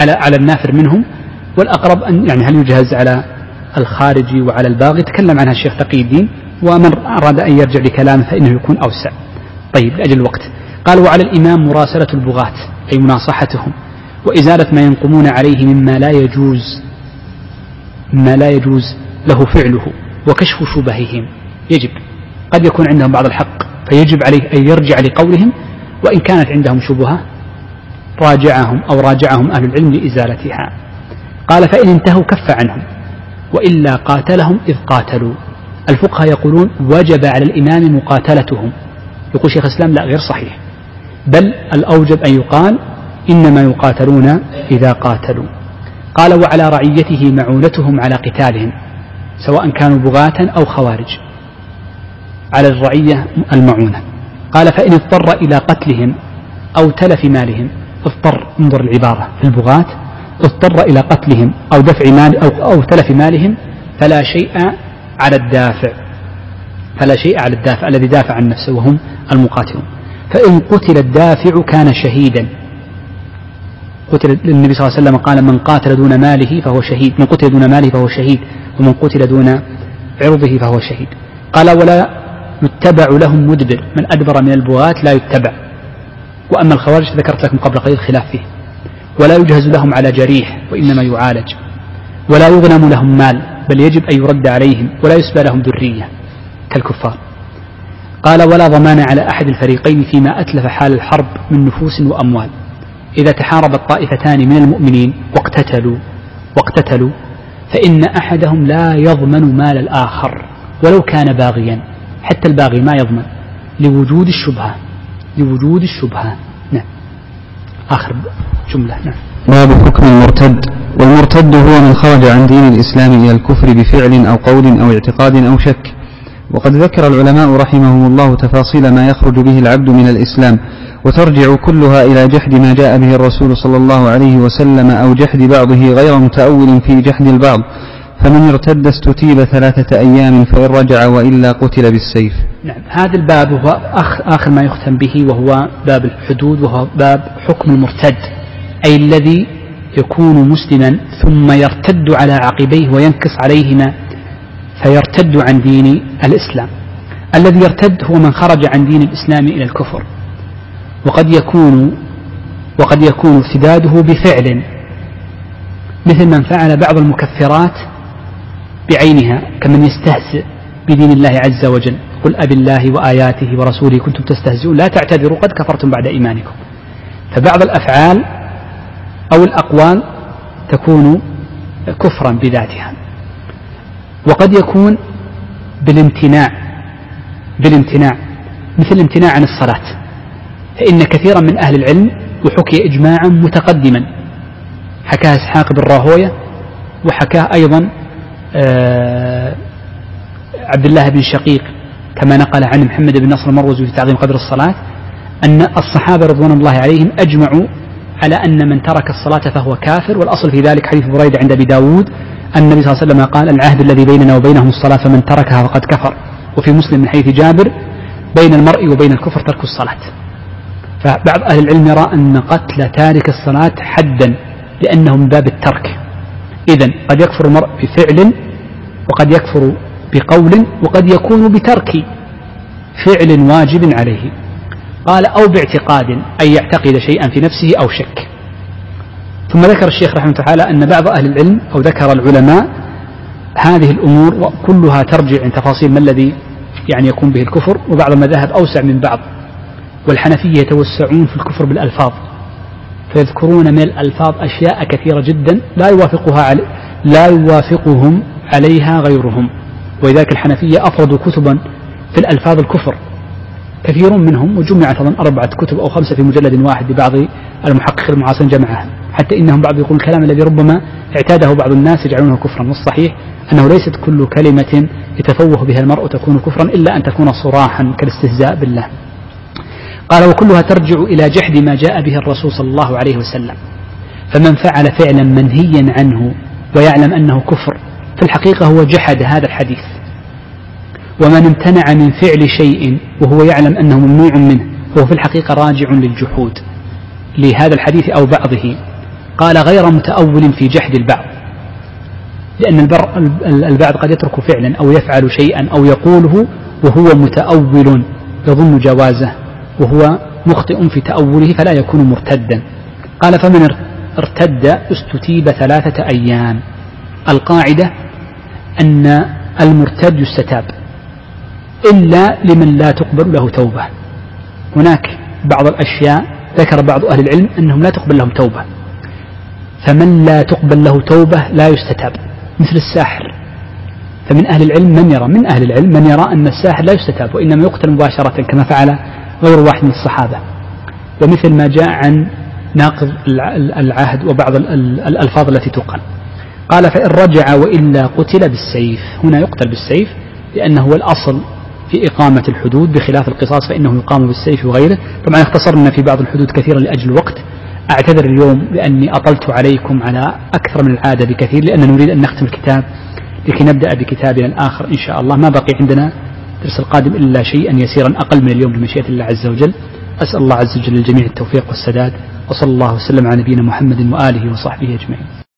A: على على النافر منهم. والأقرب أن يعني هل يجهز على الخارجي وعلى الباغي. تكلم عنها الشيخ تقي الدين ومن أراد أن يرجع لكلامه فإنه يكون أوسع. طيب لأجل الوقت. قال وعلى الإمام مراسلة البغاة أي مناصحتهم وإزالة ما ينقمون عليه مما لا يجوز مما لا يجوز له فعله وكشف شبههم. يجب. قد يكون عندهم بعض الحق فيجب عليه أن يرجع لقولهم وإن كانت عندهم شبهة راجعهم أو راجعهم أهل العلم لإزالتها. قال فإن انتهوا كف عنهم. وإلا قاتلهم إذ قاتلوا. الفقهاء يقولون وجب على الإمام مقاتلتهم. يقول شيخ الإسلام لا غير صحيح. بل الأوجب أن يقال إنما يقاتلون إذا قاتلوا. قال وعلى رعيته معونتهم على قتالهم سواء كانوا بغاة أو خوارج. على الرعية المعونة. قال فإن اضطر إلى قتلهم أو تلف مالهم اضطر انظر العبارة. في البغاة اضطر إلى قتلهم أو دفع مال أو, أو تلف مالهم فلا شيء على الدافع فلا شيء على الدافع الذي دافع عن نفسه وهم المقاتلون. فإن قتل الدافع كان شهيدا. قتل النبي صلى الله عليه وسلم قال من قاتل دون ماله فهو شهيد من قتل دون ماله فهو شهيد ومن قتل دون عرضه فهو شهيد. قال ولا يتبع لهم مدبر من أدبر من البغاة لا يتبع. وأما الخوارج ذكرت لكم قبل قليل خلاف فيه. ولا يجهز لهم على جريح وإنما يعالج. ولا يغنم لهم مال بل يجب أن يرد عليهم ولا يسبى لهم ذرية كالكفار. قال ولا ضمان على أحد الفريقين فيما أتلف حال الحرب من نفوس وأموال. إذا تحارب الطائفتان من المؤمنين واقتتلوا واقتتلوا فإن أحدهم لا يضمن مال الآخر ولو كان باغيا. حتى الباغي ما يضمن. لوجود الشبهة لوجود الشبهة. نعم. آخر جملة نعم.
B: باب حكم المرتد. والمرتد هو من خرج عن دين الإسلام إلى الكفر بفعل أو قول أو اعتقاد أو شك. وقد ذكر العلماء رحمهم الله تفاصيل ما يخرج به العبد من الإسلام. وترجع كلها إلى جحد ما جاء به الرسول صلى الله عليه وسلم أو جحد بعضه غير متأول في جحد البعض. فمن ارتد استتيب ثلاثة أيام فإن رجع وإلا قتل بالسيف.
A: نعم. هذا الباب هو آخر ما يختم به وهو باب الحدود وهو باب حكم المرتد. أي الذي يكون مسلما ثم يرتد على عقبيه وينكص عليهما فيرتد عن دين الإسلام. الذي يرتد هو من خرج عن دين الإسلام إلى الكفر. وقد يكون وقد يكون ارتداده بفعل مثل من فعل بعض المكفرات بعينها كمن يستهزئ بدين الله عز وجل. قل أب الله وآياته ورسوله كنتم تستهزئون لا تعتذروا قد كفرتم بعد إيمانكم. فبعض الأفعال أو الأقوال تكون كفرا بذاتها. وقد يكون بالامتناع بالامتناع مثل الامتناع عن الصلاة. فإن كثيرا من أهل العلم وحكي إجماعا متقدما. حكاه إسحاق بن راهوية وحكاه أيضا آه، عبد الله بن شقيق كما نقل عن محمد بن نصر المروزي في تعظيم قدر الصلاة أن الصحابة رضوان الله عليهم أجمعوا على أن من ترك الصلاة فهو كافر والأصل في ذلك حديث بريدة عند أبي داود أن النبي صلى الله عليه وسلم قال العهد الذي بيننا وبينهم الصلاة فمن تركها فقد كفر. وفي مسلم من حديث جابر بين المرء وبين الكفر ترك الصلاة. فبعض أهل العلم يرى أن قتل تارك الصلاة حدا لأنه من باب الترك. إذا قد يكفر المرء بفعل وقد يكفر بقول وقد يكون بترك فعل واجب عليه. قال أو باعتقاد أن يعتقد شيئا في نفسه أو شك. ثم ذكر الشيخ رحمه الله تعالى أن بعض أهل العلم أو ذكر العلماء هذه الأمور كلها ترجع عن تفاصيل ما الذي يعني يكون به الكفر وبعض المذاهب أوسع من بعض والحنفية يتوسعون في الكفر بالألفاظ فيذكرون من الألفاظ أشياء كثيرة جدا لا يوافقها علي لا يوافقهم عليها غيرهم. ولذلك الحنفية أفردوا كتبا في الألفاظ الكفر. كثير منهم وجمعت أظن أربعة كتب أو خمسة في مجلد واحد لبعض المحققين المعاصرين جمعها حتى إنهم بعض يقول الكلام الذي ربما اعتاده بعض الناس يجعلونه كفرا. والصحيح أنه ليست كل كلمة يتفوه بها المرء تكون كفرا إلا أن تكون صراحا كالاستهزاء بالله. قال وكلها ترجع إلى جحد ما جاء به الرسول صلى الله عليه وسلم. فمن فعل فعلا منهيا عنه ويعلم أنه كفر في الحقيقة هو جحد هذا الحديث. ومن امتنع من فعل شيء وهو يعلم أنه ممنوع منه هو في الحقيقة راجع للجحود. لهذا الحديث أو بعضه. قال غير متأول في جحد البعض. لأن البعض قد يترك فعلا أو يفعل شيئا أو يقوله وهو متأول يظن جوازه وهو مخطئ في تأوله فلا يكون مرتدا. قال فمن ارتد استتيب ثلاثة أيام. القاعدة أن المرتد يستتاب. إلا لمن لا تقبل له توبة. هناك بعض الأشياء ذكر بعض أهل العلم أنهم لا تقبل لهم توبة. فمن لا تقبل له توبة لا يستتاب مثل الساحر. فمن أهل العلم من يرى من أهل العلم من يرى أن الساحر لا يستتاب وإنما يقتل مباشرة كما فعل غير واحد من الصحابة. ومثل ما جاء عن ناقض العهد وبعض الألفاظ التي تقال. قال فإن رجع وإلا قتل بالسيف. هنا يقتل بالسيف لأنه هو الأصل في إقامة الحدود بخلاف القصاص فإنه يقام بالسيف وغيره. طبعا اختصرنا في بعض الحدود كثيرا لأجل الوقت. أعتذر اليوم لأني أطلت عليكم على أكثر من العادة بكثير لأننا نريد أن نختم الكتاب لكي نبدأ بكتابنا الآخر إن شاء الله. ما بقي عندنا الدرس القادم إلا شيئا يسيرا أقل من اليوم بمشيئة الله عز وجل. أسأل الله عز وجل للجميع التوفيق والسداد وصلى الله وسلم على نبينا محمد وآله وصحبه أجمعين.